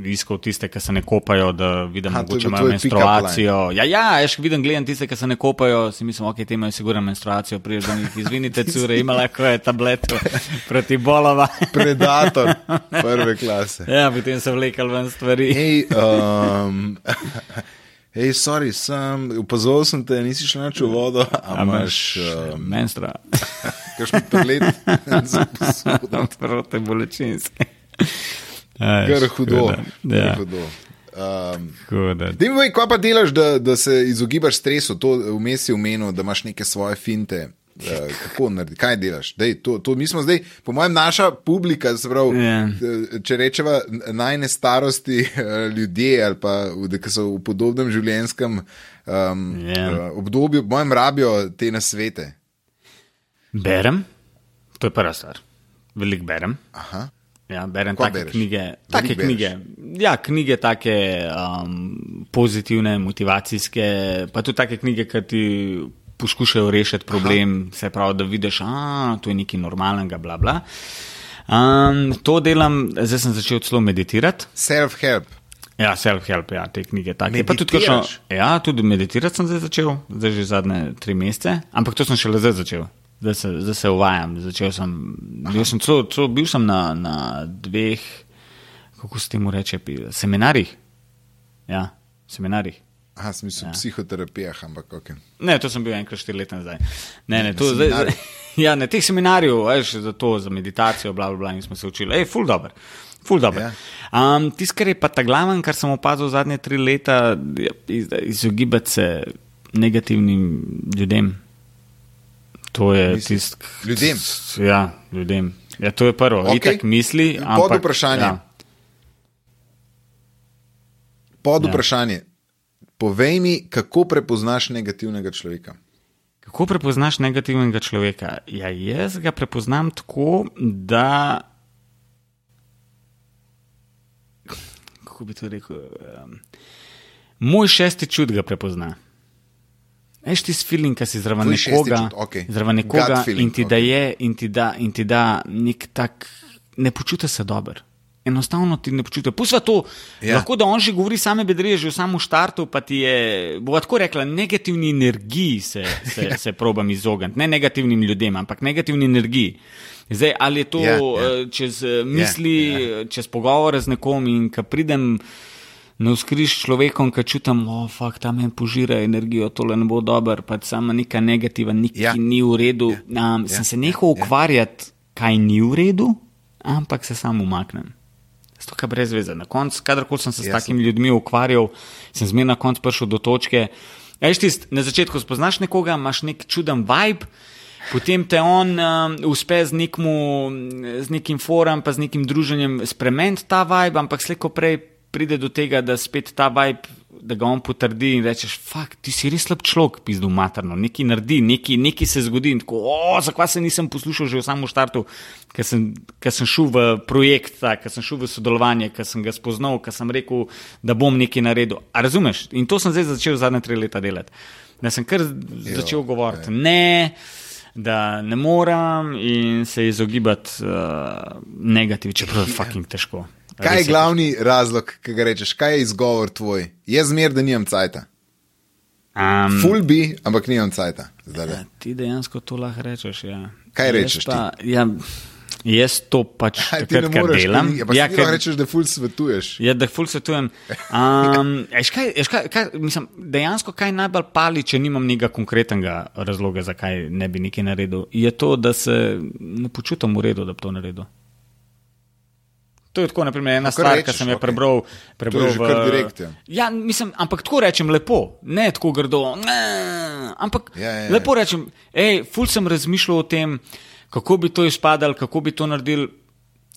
iskal tiste, ki se ne kopajo, da vidim, bil imajo menstruacijo. Ja, ja, ješ vidim, gledam tiste, ki se ne kopajo, si mislim, ok, te imajo sigurno menstruacijo, priješ do njih, izvinite, cure, ima lahko je tablet proti bolova. predator prve klase. ja, potem so vlekali ven stvari. Hej, um, hej, sorry, sem, opazil sem te, nisi šel nač v vodo, a imaš um, Menstrua. kakšen tablet za posodo. Proti bolečinski. Hudo. Ja, Kar hudo. Um, hudo. Dej mi, kaj pa delaš, da, da se izogibaš stresu? To vmes si umenil, da imaš neke svoje finte. Uh, kako naredi, kaj delaš? Dej, to, to, mi smo zdaj, po mojem, naša publika, Ja. yeah. če rečeva najne starosti eh, ljudje ali pa ki so v podobnem življenjskem um, Ja. uh, obdobju, po mojem, rabijo te nasvete. Berem, to je prva stvar. Veliko berem. Aha. Ja, berem Kaj take bereš? knjige. Take knjige. Ja, knjige take um, pozitivne, motivacijske, pa tudi take knjige, ki ti poskušajo rešiti problem, Aha. se pravi, da vidiš, da to je nekaj normalnega, bla bla. Um, to delam, zdaj sem začel celo meditirati. Self-help. Ja, self-help, ja, te knjige. Pa tudi, kakšno, ja, tudi meditirati sem zdaj začel, zdaj že zadnje tri mesece, ampak to sem šele zdaj začel. Zdaj se, zdaj se uvajam. Začel sem, bil sem, celo, celo, bil sem na, na dveh, kako se temu reče, seminarjih. Ja, seminarjih. Aha, smisel ja. psihoterapijah, ampak ok. Ne, to sem bil enkrat štiri leta nazaj. Ne, ne, to zdaj. zdaj ja, na teh seminarjih, veš, za to, za meditacijo, bla, bla, bla, in smo se učili. Ej, ful dobro. Ful dobro. Ja. Um, Tisto, kar je pa ta glaven, kar sem opazil zadnje tri leta, je iz- izogibati se negativnim ljudem. To je tisto. ljudem? Ja, ljudem. Ja, to je prvo. Okej. Okay. Itak misli. Pod Ampak, vprašanje. Ja. Pod Ja. vprašanje. Povej mi, kako prepoznaš negativnega človeka. Kako prepoznaš negativnega človeka? Ja, jaz ga prepoznam tako, da. Kako bi to rekel? Um, moj šesti čut ga prepozna. Veš ti s feeling, ki si zraven nekoga, čut, okej. zraven nekoga feeling, in ti okej. daje, in ti da, in ti da nek tak, ne počuti se dobro. Enostavno ti ne počuti. Pusva to, Ja. ja. lahko da on že govori same bedrije, že v samem štartu, pa ti je, bo tako rekla, negativni energiji se, se, se probam izogniti. Ne negativnim ljudem, ampak negativni energiji. Zdaj, ali je to Ja, ja. eh, čez eh, misli, ja. čez pogovore z nekom in ko pridem vzkriž s človekom, ki čutim, da oh, ta meni požira energijo, tole ne bo dobro, pa sama neka negativa, nekaj Ja. ja. ni v redu. Ja. Um, Ja. sem se nehal ukvarjati, kaj ni v redu, ampak se sam umaknem. Zato, kar brez veze. Na koncu, kadarkoli sem se s Jasno. takimi ljudmi ukvarjal, sem zmeraj na koncu prišel do točke. Veš, tist, na začetku spoznaš nekoga, imaš nek čuden vibe, potem te on um, uspe z, nekmu, z nekim forum, pa z nekim druženjem spremeniti ta vibe, ampak slejko prej pride do tega, da spet ta vibe, da ga on potrdi in rečeš, fakt, ti si res slab človek, pizdu materno, nekaj naredi, nekaj, nekaj se zgodi in tako, o, zakaj se nisem poslušal že v samem štartu, ker sem, ker sem šel v projekt, ker sem šel v sodelovanje, ker sem ga spoznal, ker sem rekel, da bom nekaj naredil. A razumeš? In to sem zdaj začel zadnje tri leta delati. Da sem kar začel govoriti. Ne, da ne moram in se izogibati uh, negativnim, čeprav je fucking težko. Kaj je glavni razlog, ki ga rečeš, kaj je izgovor tvoj? Jaz zmer, da nimam cajta. Um, Ful bi, ampak nimam cajta. zdajle. Ja, ti dejansko to lahko rečeš. Ja. Kaj Jaz rečeš pa, Ja, jaz to pač Aj, ti takrat, kar moreš, delam. ti- Ja, pa ja, ja, ti ker- rečeš, da ful svetuješ. Ja, da ful svetujem. Um, eš kaj, eš kaj, kaj, mislim, dejansko, kaj najbolj pali, če nimam nekega konkretnega razloga, zakaj ne bi nekaj naredil, je to, da se ne počutim v redu, da bi to naredil. To je tako, naprimer, ena stvar, ki sem jo prebral. prebral v- direkt, ja. Ja, mislim, ampak tako rečem lepo, ne tako grdo. Ne, ampak Ja, ja, ja. lepo rečem, hej, ful sem razmišljal o tem, kako bi to izpadalo, kako bi to naredil.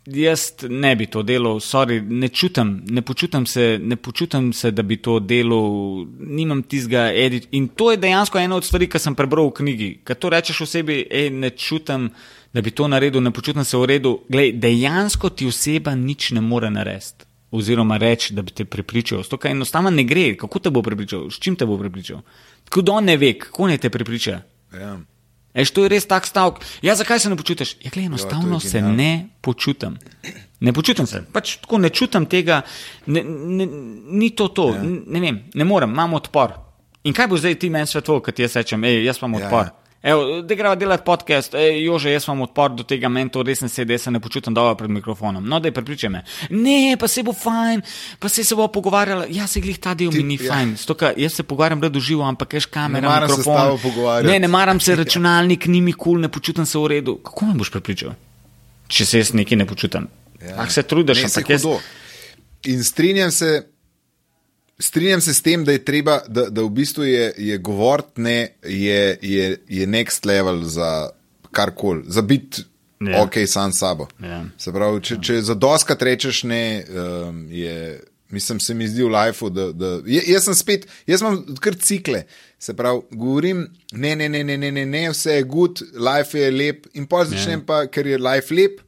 Jaz ne bi to delal, sorry, ne čutim, ne počutim se, ne počutim se, da bi to delal, nimam tizga edit. In to je dejansko ena od stvari, ki sem prebral v knjigi. Kaj to rečeš osebi, ej, ne čutim, da bi to naredil, ne počutim se v redu. Glej, dejansko ti oseba nič ne more narediti. Oziroma reči, da bi te prepričal. To, kar enostavno ne gre, kako te bo prepričal, s čim te bo prepričal. Tako da on ne ve, kako naj te prepriča. Ja. Eš, to je res tak stavek. Ja, zakaj se ne počutiš? Ja, glej, to enostavno je se ne počutim. Ne počutim se, pač tako ne čutim tega, ne, ne, ni to to, ja. ne vem, ne morem, imam odpor. In kaj bo zdaj ti meni svetoval, kad jaz rečem, hej, jaz imam Ja, odpor. ja. Evo, da greva delati podcast, ej, jože, jaz imam odpor do tega, meni to res ne sedi, jaz se ne počutim dobro pred mikrofonom. No, da je prepričaj me. Ne, pa se bo fajn, pa se, se bo pogovarjala. Ja, se glih ta del Ti- mi ni ja. fajn. Stoka, jaz se pogovarjam rado živo, ampak veš kamera, Ne maram se s tabo pogovarjati. Ne, ne maram se, računalnik ni mi kul, cool, ne počutim se v redu. Kako me boš prepričal, če se jaz nekaj ne počutim? Ja. Ah, se trudiš, ampak jaz. In strinjam se, strinjam se s tem, da je treba, da, da v bistvu je, je govoriti ne, je, je, je next level za karkoli, za biti Ja. ja. ok sam sabo. Ja. Se pravi, če, če za doskrat rečeš ne, um, je. Mislim, se mi zdi v lifeu, da, da jaz sem spet, jaz imam kar cikle. Se pravi, govorim, ne, ne, ne, ne, ne, ne, ne vse je good, life je lep, in pa začnem pa, ker je life lep,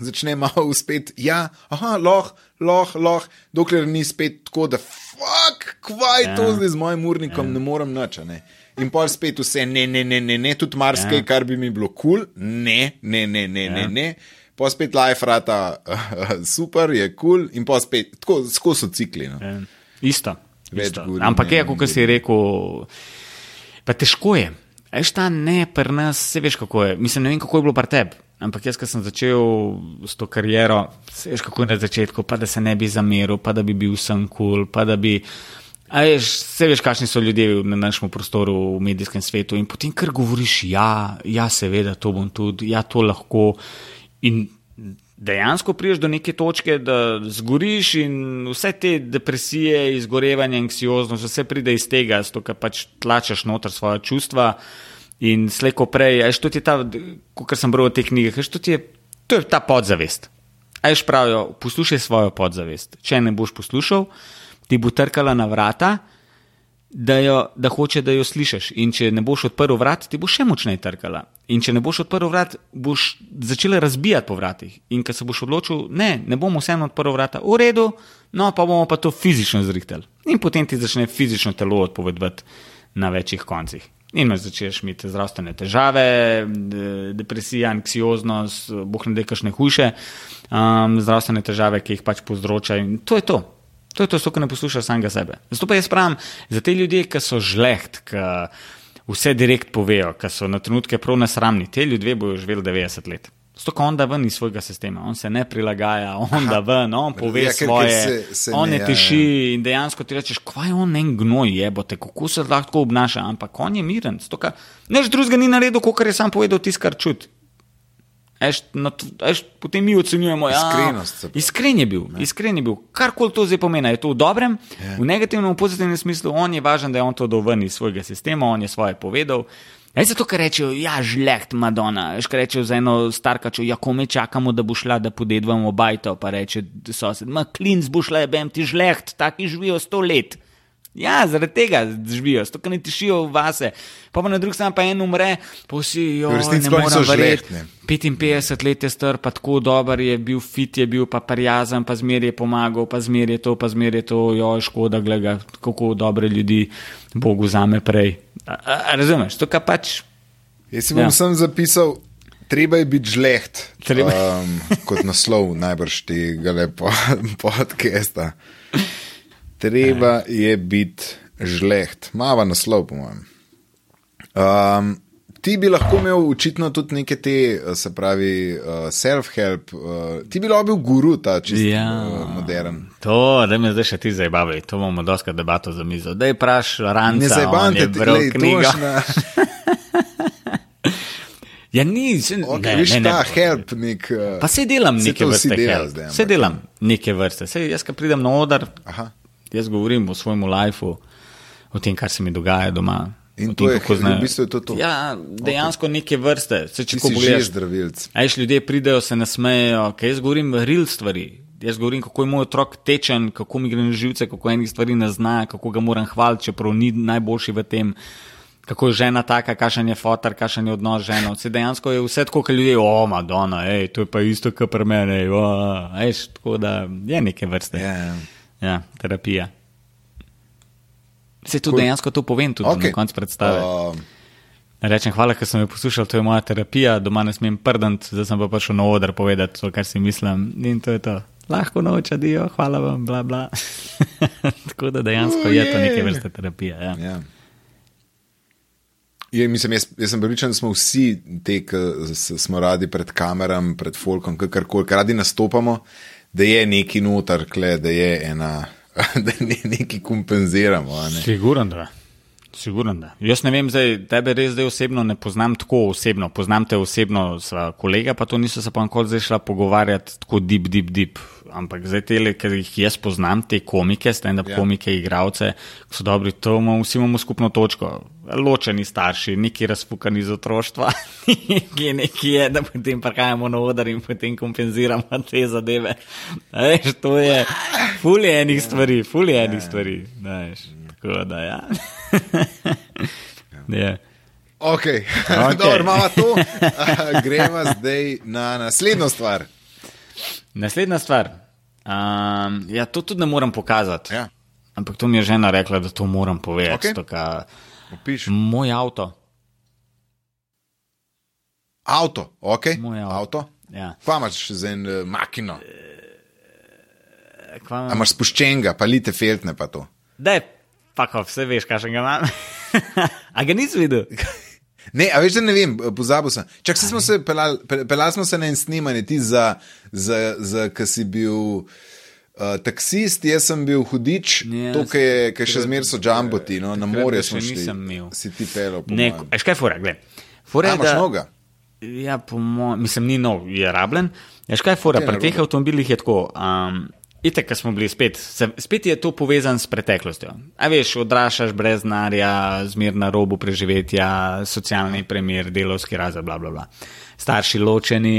začne malo spet, ja, aha, lahko, lahko, lahko, dokler ni spet tako, da fuck, kvaj je Ja. to zdaj z mojim urnikom, ne morem nič. Ne. In pa spet vse, ne, ne, ne, ne, ne tudi marsikaj, Ja. kar bi mi bilo kul, cool. ne, ne, ne, ne, Ja. ne, ne. Pa spet life rata, super, je kul, cool. in pa spet, tako, so cikli. No. Ja, Isto. Več isto. govorim, Ampak je, kot si rekel, pa težko je. Veš, ta ne, pri nas, se veš, kako je. Mislim, ne vem, kako je bilo pri tebi. Ampak jaz, ko sem začel s to kariero, veš, kako je na začetku, pa da se ne bi zameril, pa da bi bil sem kul, cool, pa da bi A veš, vse veš, kakšni so ljudje na našem prostoru, v medijskem svetu. In potem, kar govoriš, ja, ja, seveda, to bom tudi, ja, to lahko. In dejansko priješ do neke točke, da zgoriš in vse te depresije, izgorevanje, anksioznost, vse pride iz tega, zato ker pač tlačeš noter svoje čustva. In slejko prej, ajš je ta, kot sem bral v teh knjigah, ajš to ti je, to je ta podzavest. Ajš pravijo, poslušaj svojo podzavest. Če ne boš poslušal, ti bo trkala na vrata, da, jo, da hoče, da jo slišiš. In če ne boš odprl vrat, ti bo še močneje trkala. In če ne boš odprl vrat, boš začela razbijati po vratih. In ko se boš odločil, ne, ne bomo vseeno odprl vrata, v redu, no pa bomo pa to fizično zrihteli. In potem ti začne fizično telo odpovedovati na večjih koncih. In začneš imeti zdravstvene težave, depresija, anksioznost, boh ne da kakšne hujše um, zdravstvene težave, ki jih pač povzroča. In to je to. To je to, ko ne poslušaš samega sebe. Zato pa jaz pravim, za te ljudi, ki so žleht, ki vse direkt povejo, ki so na trenutke prav nesramni, te ljudje bojo živeli 90 let. Zato, ko on da ven iz svojega sistema, on se ne prilagaja, on da ven, on pove ja, svoje, se, se on ne ja, tiši ja. in dejansko ti rečeš, kva je on en gnoj, jebote, kako se lahko obnaša, ampak on je miren. Než drugega ni naredil, kot je sam povedal, tiskar kar čuti. Eš, no, eš, potem mi ocenjujemo, da ja, je iskren je bil. Iskren je bil. Karkoli to zdaj pomeni, je to v dobrem, yeah. v negativnem, v pozitivnem smislu, on je važen, da je on to dovrnil iz svojega sistema, on je svoje povedal. Ej, zato, ker rečejo, ja, žleht, Madonna, veš, kaj rečejo za eno starkačo, ja, ko me čakamo, da bo šla, da podedvamo bajto, pa reče sosed, ma klinc bo šla, bem ti žleht, taki živijo sto let. Ja, zaradi tega živijo, to, kar ne tišijo vase. Pa, pa na drugi strani pa en umre, pa vsi jo ne morejo verjeti. 55 let je star, pa tako dober je bil, fit je bil, pa prijazen, pa zmeraj je pomagal, pa zmeraj je to, pa zmeraj je to, jo, škoda, gleda, kako dobre ljudi Bog vzame prej. A, a, a, razumeš, to kar pač. Jaz si bom ja. sem zapisal. Treba je biti žleht, um, kot naslov najbrž tega lepo podcasta. Treba je biti žleht, mava naslov, po mojem. Um, ti bi lahko imel očitno tudi neke te, se pravi, uh, self-help, uh, ti bi lahko bil guru, ta čisto ja, uh, modern. To, da me zdaj še ti zabavi, to bomo doska debato za mizo. Da je praš, ranj. Ne zabavajte, da je knjiga. Ja, ni, se, okay, ne, viš, ne, ne, ta help, nek, uh, pa se delam neke vrste. Se delam neke vrste. Se, jaz, ko pridem na oder, Aha jaz govorim o svojem lifeu, o tem, kar se mi dogaja doma. In to tem, je, zna... v bistvu je to. to. Ja, dejansko okay. neke vrste. Se, če ti pogledaš, zdravilc. Ajš ljudje pridejo, se nasmejejo, kaj jaz govorim, real stvari. Jaz govorim, kako je moj otrok tečen, kako mi gre na živce, kako enih stvari ne zna, kako ga moram hvaliti, čeprav ni najboljši v tem. Kako je žena taka, kakšen je fotor, kakšen je odnos z ženo. Se dejansko je vse tako, kot ljudje, o, Madonna, ej, to je pa isto, kot pri meni. Tako da je neke vrste. Yeah. Ja. ja, terapija. Se tudi cool. dejansko to povem, tudi okay. na koncu predstave. Uh, Rečem, hvala, ker sem jo poslušal, to je moja terapija, doma ne smem prdant, zdaj sem pa prišel na oder povedati to, kar si mislim. In to je to. Lahko noč, adijo, hvala vam, bla bla. Tako da dejansko uh, je to neke vrste terapija. Ja. Yeah. Je, mislim, jaz, jaz sem pripričan, da smo vsi ti, ki smo radi pred kamerami, pred folkom, kar radi nastopamo, da je neki notar, da je ena. da ne nekaj kompenziramo. Ne? Siguren, da. Siguren, da. Jaz ne vem, zdaj, tebe res zdaj osebno ne poznam tako osebno. Poznam te osebno, sva kolega, pa to niso se pa nikoli zdaj šla pogovarjati tako deep, deep, deep. Ampak zdaj te, ker jih jaz poznam, te komike, stand-up ja. komike, igravce, ki so dobri, to imamo, vsi imamo skupno točko. Ločeni starši, neki razfukani iz otroštva, ki je neki je, da potem prihajamo na oder in potem kompenziramo te zadeve. Veš, to je fulje enih stvari, fulje enih ja. stvari. Veš, tako da, ja. ja. Ok, okay. dobro, imamo to. Gremo zdaj na naslednjo stvar. Naslednja stvar. Um, ja, to tudi ne morem pokazati. Ja. Ampak to mi je žena rekla, da to moram povedati. Okay. Toka, moj avto. Avto, ok. Moj avto. avto. Ja. Kva imaš še za en uh, makino? Kva... A imaš spuščenega, pa lite feltne pa to. Da, pa ko vse veš, kaj še ga imam. A ga nisi videl? Ne, a veš, da ne vem, pozabil sem. Čak se smo se pelali, pelali smo se na en snimanje, ti za, za, za ki si bil. Uh, taksist, jaz sem bil hudič, Ja, tukaj je, kaj še zmeraj so džamboti, no, na ga smo šli. nisem imel. Si ti pelil, po Ne, mojem. veš kaj, fura, gled. Fura A, da, noga? ja, po mojem, mislim, ni nov, je rabljen. Veš kaj, fura, je pri teh avtomobilih je tako. Um, Itek, ko smo bili spet, se, spet je to povezano s preteklostjo. A veš, odraščaš brez denarja, zmer na robu preživetja, socialni premjer, delovski razred, bla, bla, bla. Starši ločeni.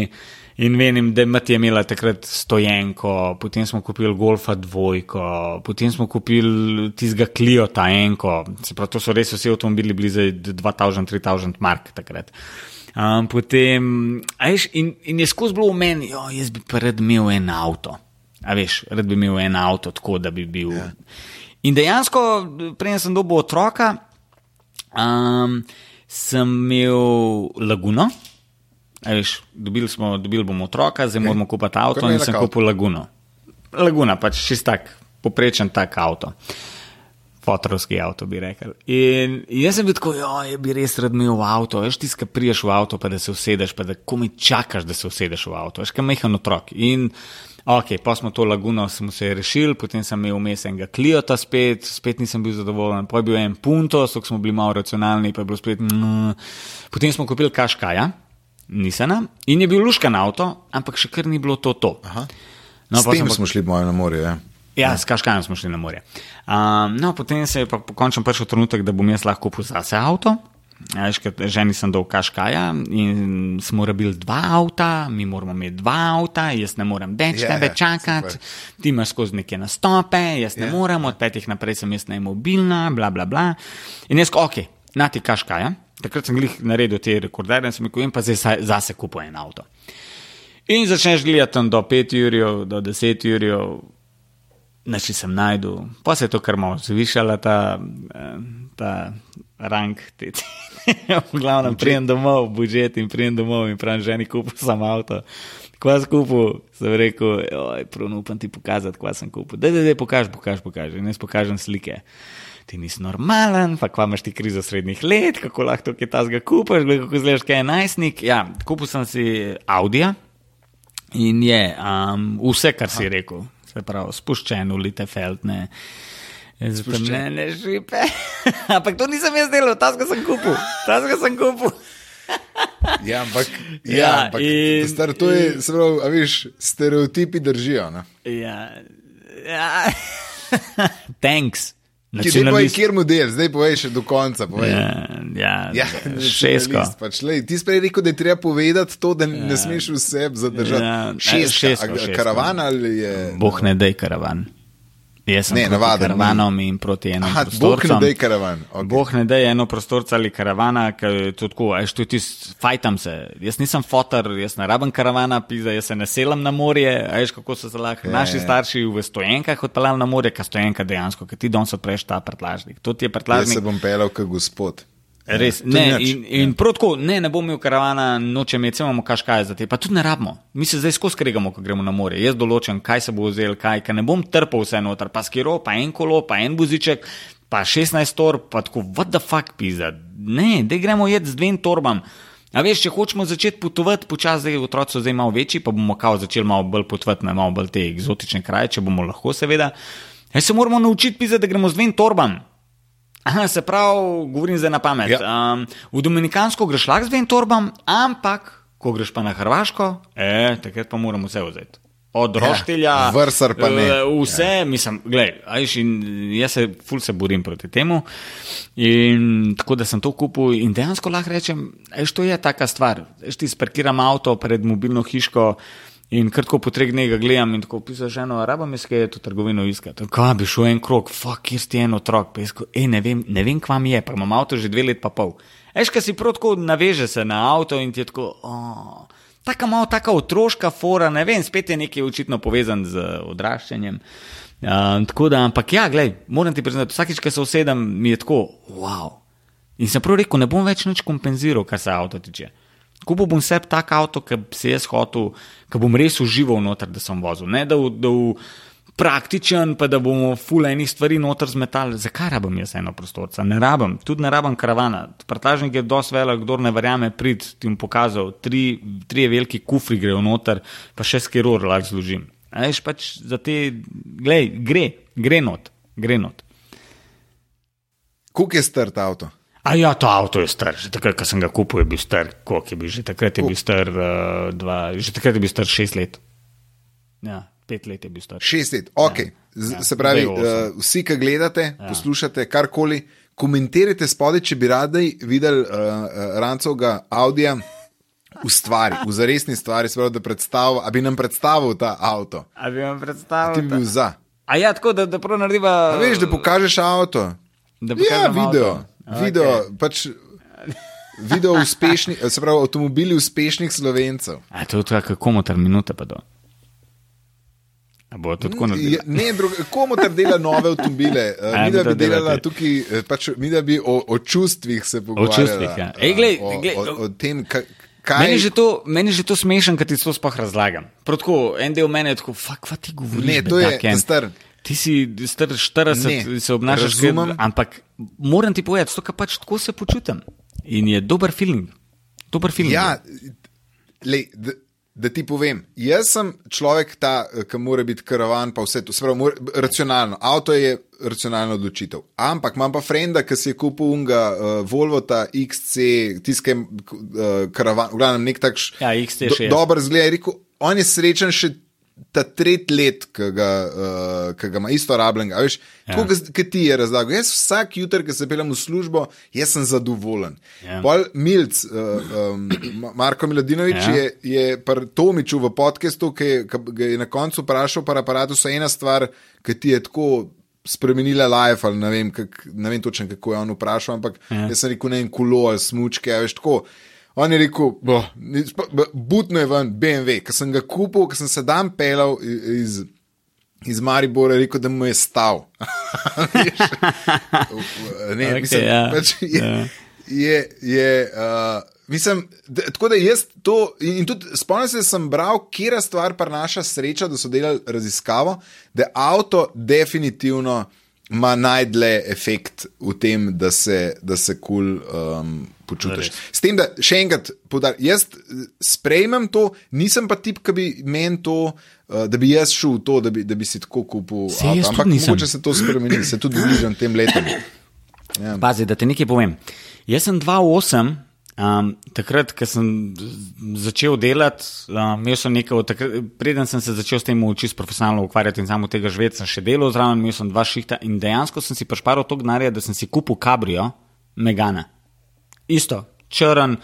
In vem, da Mati je imela takrat stojenko, potem smo kupili Golfa dvojko, potem smo kupili tistega Cliota enko, se pravi, to so res vsi avtomobili bili za 2000-3000 mark takrat. Um, potem, veš, in, in je skozi bilo v meni, jo, jaz bi pa rad imel en avto. A veš, rad bi imel en avto, tako da bi bil. Ja. In dejansko, prej sem dobil otroka, um, sem imel laguno. A Veš, dobili, smo, dobili bomo otroka, zdaj moramo kupiti avto in sem kupil laguno. Laguna, pač čist tak, poprečen tak avto. Fotorovski avto bi rekel. In jaz sem bil tako, jo, jaz bi res rad imel avto, veš, ti skaj priješ v avto, pa da se usedeš, pa da komi čakaš, da se usedeš v avto, veš, kaj mehen otrok. In ok, pa smo to laguno, smo se rešili, potem sem imel vmes enega kliota spet, spet nisem bil zadovoljen, pa je bil en puntos, tako smo bili malo racionalni, pa je bilo spet. Mm. Potem smo kupili kaškaja, nisena, in je bil luškan avto, ampak še kar ni bilo to to. Aha. No, S tem pa- smo šli po mojem na morje. Ja. Ja, s Kaškajem smo šli na morje. Um, no, potem se je pa končno prišel trenutek, da bom jaz lahko kupil zase avto. Veš, ženi sem dal Kaškaja in smo rabili dva avta, mi moramo imeti dva avta, jaz ne morem več Ja, tebe čakati, super. ti imaš skozi neke nastope, jaz ne Ja. morem, od petih naprej sem jaz nemobilna, bla, bla, bla. In jaz, ok, na ti Kaškaja, takrat sem glih naredil te rekorderje in sem rekel, in pa zdaj zase kupil en avto. In začneš gledati tam do 5 ur, do 10 ur, Naši sem najdel, pa se je to kar malo zvišala, ta, eh, ta rang. Te, te. v glavnem, prijem domov, budžet in prijem domov in pravim, ženi kupil sem avto. Kva sem kupil, sem rekel, pravno upam ti pokazati, kva sem kupil. Da, da, da, pokaž, pokaž, pokaž. In jaz pokažem slike. Ti nisi normalen, pa kva imaš ti krizo srednjih let, kako lahko kaj tasga kupiš, gled, kako zlež kaj je najstnik. Ja, kupil sem si Audija in je um, vse, kar si rekel. Se pravi, spuščen v Litefeldne, zbrnjene žipe. Ampak to nisem jaz delal, tasga sem kupil, sem kupil. Ja, ampak, ja, Ja, ampak in- star, to je, se pravi, a viš, stereotipi držijo. Ne? Ja, ja. thanks. Nacionalist. kjer model, zdaj povej še do konca. Povej. Ja, ja, Ja, šesko. Pač, lej, ti si prej rekel, da je treba povedati to, da ne smeš vse zadržati. Ja, šestka, šestko, a šestko. Karavan ali je. Bog ne dej karavan. Jaz sem Ne, navaden, karavanom in proti enemu Aha, Bog ne dej karavan. Okay. Bog ne da eno prostorca ali karavana, ker je to tako, a što ti fajtam se. Jaz nisem fotor, jaz ne rabim karavana, pisa, jaz se ne selam na morje, a veš kako so se lahko Ja, naši ja. starši v stojenkah odpeljali na morje, ka stojenka dejansko, ker ti danes odpreš ta prtlažnik. To ti je Jaz prtlažnik. se bom pelal kot gospod. Res, To ni ne, nič. in, in prav tako, ne, ne bom imel karavana, noče imeti, samo kaškaj za te, pa tudi ne rabimo. Mi se zdaj skozi skregamo, ko gremo na morje. Jaz določam, kaj se bo vzel, kaj, ker ne bom trpel vse noter, pa skiro, pa en kolo, pa en buziček, pa 16 torb, pa tako, what the fuck, pizza. Ne, da gremo jed z dvem torbam. A veš, če hočemo začeti potovati, počasi zdaj otroci so zdaj malo večji, pa bomo kao začeli malo bolj potovati na malo bolj te eksotične kraje, če bomo lahko, seveda. Ja, se moramo naučiti pisati, da gremo z dvem torbam. Aha, se pravi, govorim zdaj na pamet. Ja. Um, v Dominikansko greš lahko z dvem torbam, ampak ko greš pa na Hrvaško, eh, takrat pa moramo vse vzeti. Od roštilja, vrsar pa ne. eh, Vse, ja. mislim, gledaj, a veš, in jaz se ful se borim proti temu. In tako da sem to kupil in dejansko lahko rečem, veš, to je taka stvar. Veš, ti sparkiram avto pred mobilno hiško. In kratko po treh dneh ga gledam in tako piše, ženo, rabam jaz kaj to trgovino iskati. Kaj bi šel en krok, fuck, kjer si en otrok, pa ko, ej, ne vem, ne vem, kva mi je, pa imam avto že dve let pa pol. Eš, kaj si prav tako naveže se na avto in ti je tako, oh, taka malo, taka otroška fora, ne vem, spet je nekaj očitno povezan z odraščanjem. Uh, tako da, ampak ja, gledaj, moram ti priznati, vsakič, ko se usedem, mi je tako, wow. In sem prav rekel, ne bom več nič kompenziral, kar se avto tiče. Kupil bom sebi tak avto, ki se jaz hotel, ki bom res užival noter, da sem vozil. Ne da v, da v praktičen, pa da bomo fule enih stvari noter zmetali. Zakaj rabim jaz eno prostorca? Ne rabim, tudi ne rabim karavana. Prtlažnik je dosti velik, kdo ne verjame, prid ti bom pokazal, tri, tri veliki kufri grejo noter, pa še skiror lahko zložim. Veš, pač za te, glej, gre, gre not, gre not. Koliko je star ta avto? A ja, to avto je star. Že takrat, ko sem ga kupil, je bil star. Koliko je bil? Že takrat je bil star, uh, dva, že takrat je bil star šest let. Ja, pet let je bil star. Šest let, ok. Ja, Ja, Se pravi, uh, vsi, ki gledate, ja. poslušate karkoli, komentirajte spodaj, če bi radi videli uh, uh, Rancovega Audija v stvari, v zaresni stvari, se pravi, da, predstav, a bi nam predstavil ta avto. A bi vam Ti bi predstavil? bil za. A ja, tako da, da prav narediva. A veš, da pokažeš avto. Da Ja, pokažem video. avto. Video, pač, video uspešni, se pravi, avtomobili uspešnih slovencev. A to je tako, komu ter minute pa do. Je, ne, drug- komu ter dela nove avtomobile? A, mi da bi delala tukaj, eh, pač, mi da bi o, o čustvih se pogovarjali. čustvih, ja. Ej, glej, o, glej, o, o tem, ka- kaj Meni je že to, meni je že to smešen, kad ti to sploh razlagam. Prav Tako, en del mene je tako, fuck, kva ti govoriš? Ne, to je star. Ti si star 40, Ne, se obnašaš razumem. kot- ampak moram ti povedati, to, kar pač tako se počutim. In je dober film. Dober film. Ja, lej, da, da ti povem, jaz sem človek, ta, eh, ki mora biti karavan, pa vse to, se pravi, mora, racionalno. Avto je racionalna odločitev. Ampak imam pa frenda, ki si je kupil unga uh, Volvo, ta XC, tiskaj uh, karavan, v glavnem nek takš Ja, XC60. do, dober zgled. Je rekel, on je srečen še. Ta tretji let, ki ga, uh, ki ga ima isto rabljen, veš, ja. tako kot ti je razlagal. Jaz vsak jutr, ki se peljem v službo, jaz sem zadovoljen. Ja. Pol Milc, uh, um, Marko Miladinovič, Ja. je, je pri Tomiču v podkastu, ki, je- ki ga je na koncu vprašal, pa aparatu so ena stvar, ki ti je tako spremenila life, ali ne vem, kak, ne vem točno, kako je on vprašal, ampak ja. jaz sem rekel, ne vem, kulo ali smučke, veš tako. On je rekel, boh, butno je ven, BMW, ki sem ga kupil, ki sem se dan pelal iz. Iz Maribora je rekel, da mu je stav. ne, okay, mislim, ja, pač je, ja. je, je uh, mislim, da, tako da jaz to. In, in tudi spomnim se, da sem bral, kje stvar prenaša sreča, da so delali raziskavo, da avto definitivno ima najdlje efekt v tem, da se kul se cool, um, počutiš. S tem, da še enkrat podarim, jaz eh, sprejmem to, nisem pa tip, ki bi meni to. Uh, da bi jaz šel v to, da bi, da bi si tako kupil. Jaz avto. Ampak mogoče se to spremeni, se tudi bližam tem letom. Ja. Pazi, da ti nekaj povem. Jaz sem 2-8, um, takrat, ko sem začel delati, um, imel sem nekaj, takrat, preden sem se začel s tem čisto profesionalno ukvarjati in samo tega živeti, sem še delal zraven, imel sem dva šihta in dejansko sem si prišparil to gnarja, da sem si kupil kabrio, Megana. Isto, črn,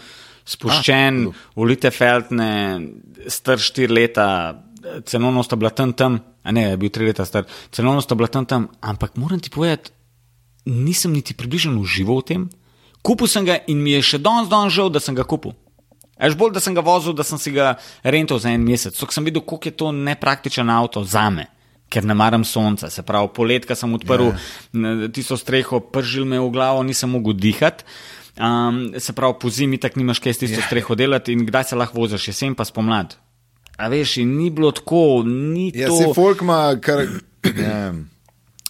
spuščen, Ah, ulite feltne, star štiri leta, cenovno sta bila tam tam, a ne, je bil tri leta star, cenovno sta bila tam tam, ampak moram ti povedati, nisem niti približno užival v tem. Kupil sem ga in mi je še danes dan žal, da sem ga kupil. Až bolj, da sem ga vozil, da sem si ga rental za en mesec. Tako sem videl, koliko je to nepraktičen avto za me, ker ne maram sonca. Se pravi, poletka sem odprl yeah. tisto streho, pržil me v glavo, nisem mogel dihati. Um, se pravi, po zimi tako nimaš kaj s tisto yeah. streho delati in kdaj se lahko voziš, jesen pa spomladi. A veš, in ni bilo tako, ni Ja, to. se folk ima, kar. Ja.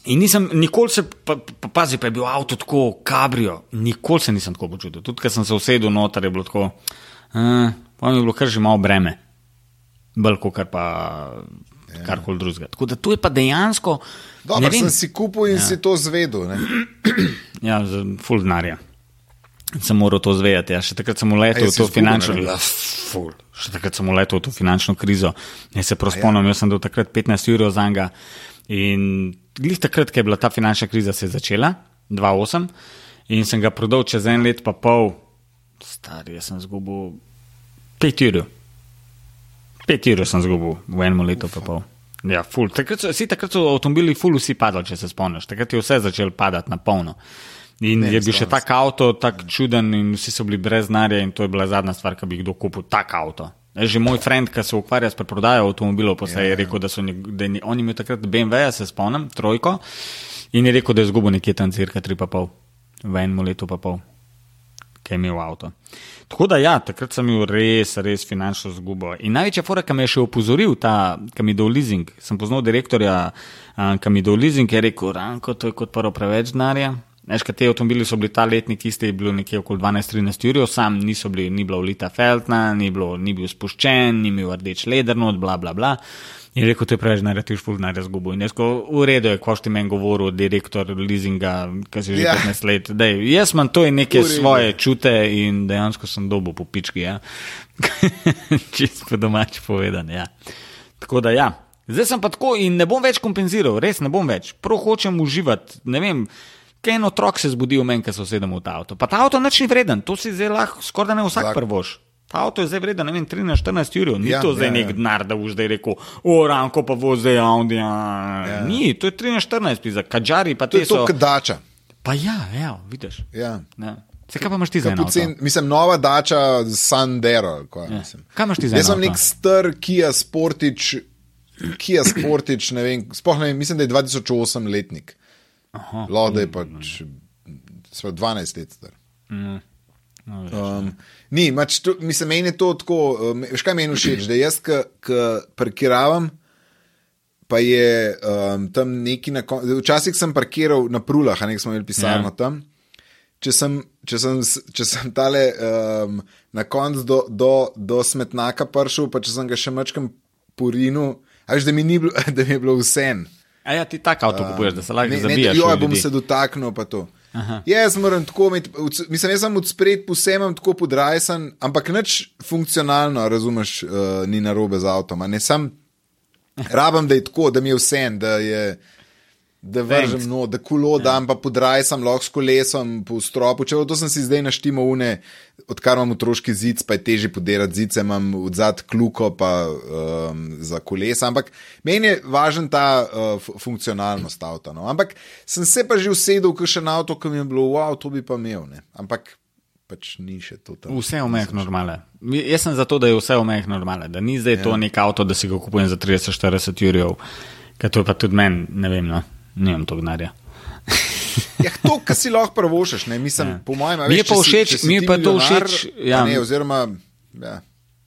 In nisem, nikoli se, pa, pa, pazi, pa je bil avto tako, kabrio, nikoli se nisem tako počutil. Tudi, ko sem se usedel noter, je bilo tako, uh, pa mi je bilo kar že malo breme, bolj kot kar pa Ja. karkoli drugega. Tako da to je pa dejansko. Dobro, sem si kupil in ja. si to zvedel. Ne? ja, za full denarja. Sem moral to zvedeti. Ja. Še takrat sem uletel Ej, v to finančno krizo. Še takrat sem uletel v to finančno krizo. Jaz se prav spomnim, jaz sem dal takrat 15 ur za njega. In glih takrat, ko je bila ta finančna kriza, se začela, 2008, in sem ga prodal čez en let, pa pol, star, jaz sem zgubil 5 ur. 5 ur sem zgubil v enem letu, pa pol. Ja, ful. Takrat so, vsi takrat so avtomobili ful vsi padali, če se spomniš. Takrat je vse začelo padati na polno. In Ne, je bil še tak avto, tako čuden, in vsi so bili brez denarja, in to je bila zadnja stvar, ki bi kdo kupil tak avto. E, Že moj friend, ki se ukvarja s preprodajo avtomobilov, pa se Ja, je ja. rekel, da so njeg- da je, ni- on je imel takrat BMW, se spomnim, trojko, in je rekel, da je izgubil nekje tam cirka 3,5 v enem letu pa pol, ki je imel avto. Tako da ja, takrat sem imel res, res finančno zgubo. In največja fora, ki me je še opozoril, ta, ki mi je dal leasing, sem poznal direktorja, ki mi je dal leasing, je rekel, Ranko, to je kot prvo preveč denarja. Veš, te avtomobili so bili ta letnik, isti je bilo nekje okoli 12-13 ur, sam niso bili, ni bila ulita feltna, ni, bilo, ni bil spuščen, ni imel rdeč leder, not, bla, bla, bla. In rekel, to je preveč narediš, ful znaj razgubo. In jaz, ko v redu je, ko ti meni govoril, direktor leasinga, ki si že Ja. 15 let. Dej, jaz imam to in neke redu. svoje čute in dejansko sem dobil po pički. Ja. Čisto po domači povedan. Ja. Tako da ja. Zdaj sem pa tako in ne bom več kompenziral, res ne bom več. Prav hočem uživati. Ne vem, en otrok se zbudi v meni, ko se usedem v ta avto. Pa ta avto nič ni vreden, to si zdaj lahko skoraj da ne vsak Zak- prvoš. Ta avto je zdaj vreden, ne vem, 13-14 ur, ni Ja, ja, to zdaj ja, ja, nek ja. denar, da boš zdaj rekel, o, ranko pa zdaj Audi. Ja. Ni, to je 13-14, za kadžari pa To te je to, so. kot dača. Pa ja, ja, vidiš. Ja. Ja. Se kaj pa imaš ti za eno? Pocen, mislim, nova dača Sandero. Kaj, Ja. mislim. Kaj imaš ti za Jaz sem eno nek star Kia Sportič, Kia Sportič, ne vem, sploh ne vem, mislim, da je 2008 letnik. Lahko da je pač sva 12 let star. Um, ni, mač, to, mislim, meni je to tako, um, veš kaj meni všeč, da jaz, ki parkiravam, pa je um, tam neki na koncu. Včasih sem parkiral na prulah, a nek smo imeli pisarno Ja. ja. tam. Če sem, če sem, če sem tale um, na koncu do, do, do smetnaka prišel, pa če sem ga še mačkam porinu, veš, da mi, ni bilo, da mi je bilo vse. A ja, ti tak avto kupuješ, da se lahko zabijaš. v bom se dotaknil, pa to. Aha. Jaz moram tako imeti, mislim, jaz sem od spred posebej tako podrajsan, ampak nič funkcionalno, razumeš, uh, ni narobe z avtom. Ne sem, rabam, da je tako, da mi je vse, da je. Da vržem no, da kulo dam, pa podrajsam lahko s kolesom po stropu. Če to sem si zdaj naštimo une, odkar imam otroški zid, pa je teže podirati zice, imam od zad kluko pa um, za kolesa. Ampak meni je važen ta uh, funkcionalnost avta. No. Ampak sem se pa že usedel v še na avto, ki mi je bilo, wow, to bi pa imel. Ne. Ampak pač ni še to tam. Vse mejah normale. Mi- Jaz sem zato, da je vse v mejah normale, da ni zdaj ja. to nek avto, da si ga kupujem za 30-40 jurjev, ker to je pa tudi meni, ne vem, no, nimam to gnarja. Ja, to, kar si lahko prvošaš, ne mislim, ja. po mojem, Mi je pa si- všeč- če si mi je pa to všeč, ja. Ne, oziroma, ja.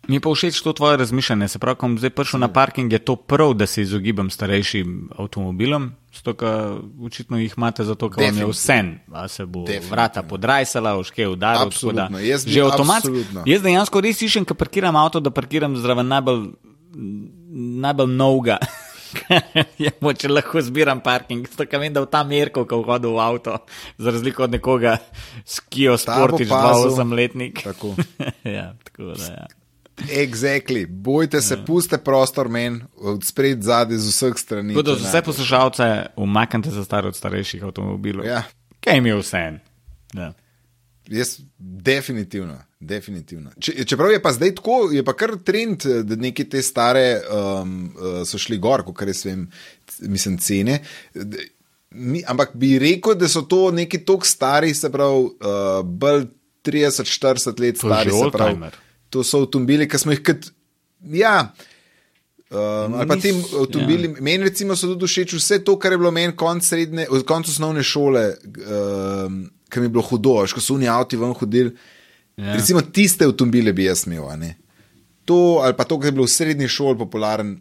Mi je pa všeč to tvoje razmišljanje. Se pravi, ko bom zdaj prišel na parking, je to prav, da se izogibam starejšim avtomobilom, zato ker očitno jih imate zato, ker vam je vse, a se bo Definitivno. vrata podrajsala, oške udaril. da Absolutno, jaz Že avtomat. absolutno. Jaz dejansko res iščem, ko parkiram avto, da parkiram zraven najbolj, najbolj novega. Je moče lahko zbiram parking, tako vem, da v ta merko, ko hodil v avto, za razliko od nekoga s Kijo Ta bo Sportič, pazil. 28-letnik. Tako. ja, tako da, ja. Exactly. Bojte se, ja. puste prostor meni, od spred, zadaj, z vseh strani. Tako da če za ne. vse poslušalce, umaknite se staro od starejših avtomobilov. Ja. Kaj jim je vse en? Ja. Jaz, definitivno. Definitivno. Če, čeprav je pa zdaj tako, je pa kar trend, eh, da neke te stare um, uh, so šli gor, kot res vem, mislim, cene. Mi, ampak bi rekel, da so to neki tok stari, se pravi, uh, bolj 30-40 let To stari. pravi. To so avtomobili, ki smo jih kot. Ja, Um, ali pa Nis- ti avtomobili, ja. meni recimo so tudi všeč vse to, kar je bilo meni konc srednje, od konca osnovne šole, um, ki mi je bilo hudo, veš, ko so oni avti ven hodili. Ja. Recimo tiste avtomobile bi jaz imel. To ali pa to, kar je bilo v srednji šoli popularen,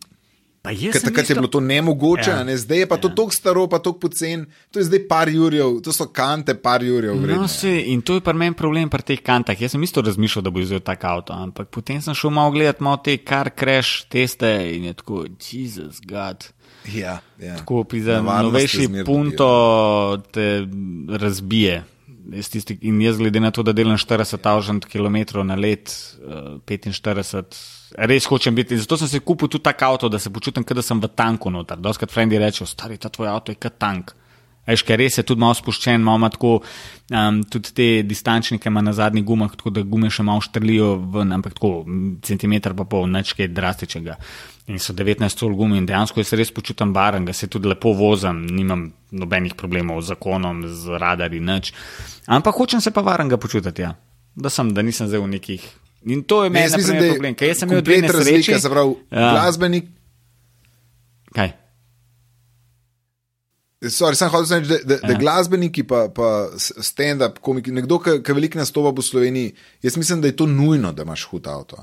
Pa ker takrat je isto- bilo to nemogoče, Ja. ne? zdaj je pa to Ja. tako staro, pa tako pocen, to je zdaj par jurjev, to so kante par jurjev No, vredne. se, in to je pri meni problem pri teh kantah. Jaz sem isto razmišljal, da bo vzel tak avto, ampak potem sem šel malo gledati malo te car crash teste in je tako, Jezus, God. Ja, ja. Tako pri novejši je punto te razbije. Jaz tisti, in jaz, glede na to, da delam 40.000 km na let, eh, 45, res hočem biti. In zato sem se kupil tudi tak avto, da se počutim, kot da sem v tanku noter. Doskrat frendi rečejo, stari ta tvoj avto je kot tank. Veš, ker res je tudi malo spuščen, malo ima tako, um, tudi te distančnike ima na zadnjih gumah, tako da gume še malo štrlijo ven, ampak tako centimeter pa pol, nič kaj drastičnega. In so 19 col gume in dejansko jaz se res počutim varen, ga se tudi lepo vozim, nimam nobenih problemov z zakonom, z radari, nič. Ampak hočem se pa varen ga počutiti, ja. da sem, da nisem zdaj v nekih. In to je meni mislim, da problem, ker je jaz sem imel dve nesreči. razlika, se pravi, Ja. glasbenik. Kaj? Sorry, sem hotel reči, da, da, ja. da Ja. glasbeniki, pa, pa stand-up komiki, nekdo, ki veliko nastopa po Sloveniji, jaz mislim, da je to nujno, da imaš hud avto.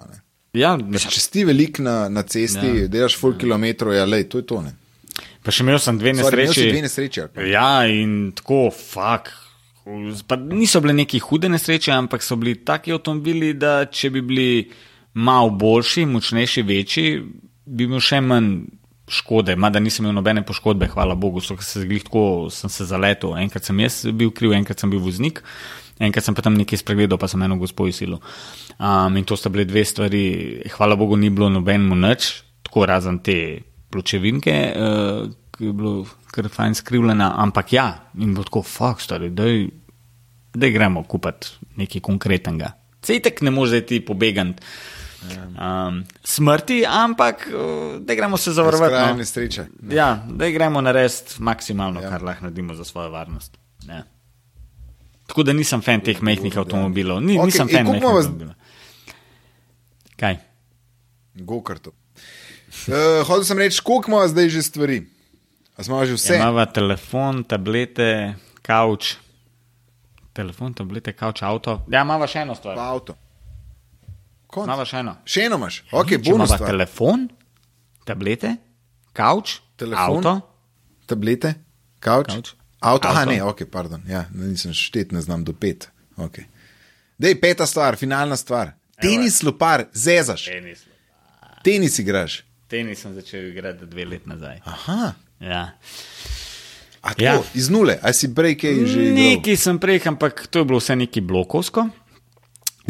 Ja, Če si velik na, na cesti, ja. Ja. delaš full kilometrov, ja, lej, to je to. Ne. pa še imel sem dve Sorry, nesreči. dve nesreči. Ja, in tako, fuk. Pa niso bile neki hude nesreče, ampak so bili taki avtomobili, da če bi bili malo boljši, močnejši, večji, bi imel še manj škode, mada nisem imel nobene poškodbe, hvala Bogu, so se zglih tako, sem se zaletel. Enkrat sem jaz bil kriv, enkrat sem bil voznik, enkrat sem pa tam nekaj spregledal, pa sem eno gospod izsilil. Um, in to sta bile dve stvari, hvala Bogu, ni bilo nobenemu nič, tako razen te pločevinke, uh, ki je bilo kar fajn skrivljena, ampak ja, in bo tako, fuck, stari, da gremo kupiti nekaj konkretnega. Cejtek ne more ti pobegati. Um, smrti, ampak da gremo se zavarovati. No. striče. Ja, da gremo narediti maksimalno, ja. kar lahko naredimo za svojo varnost. Ja. Tako da nisem fan teh mehkih avtomobilov. Ni, okay, nisem fan teh avtomobilov. Kaj? Gokarto. Uh, Hodil sem reči, koliko ima zdaj že stvari? Smo že vse. Imamo telefon, tablete, kavč. Telefon, tablete, kavč, avto. Ja, imamo še eno stvar. Pa avto. Imamo še eno. Še eno imaš. Okay, imamo telefon, tablete, kavč, telefon, avto. Tablete, kavč. Avto. avto. Aha, ne, ok, pardon. Ja, nisem štet, ne znam do pet. Okay. Dej, peta stvar, finalna stvar. Tenis lopar, zezaš. Tenis, Tenis igraš. Tenis sem začel igrati dve leti nazaj. Aha. Ja. A to, ja. iz nule, ali si prej kaj že? Nekaj sem prej, ampak to je bilo vse neki blokovsko.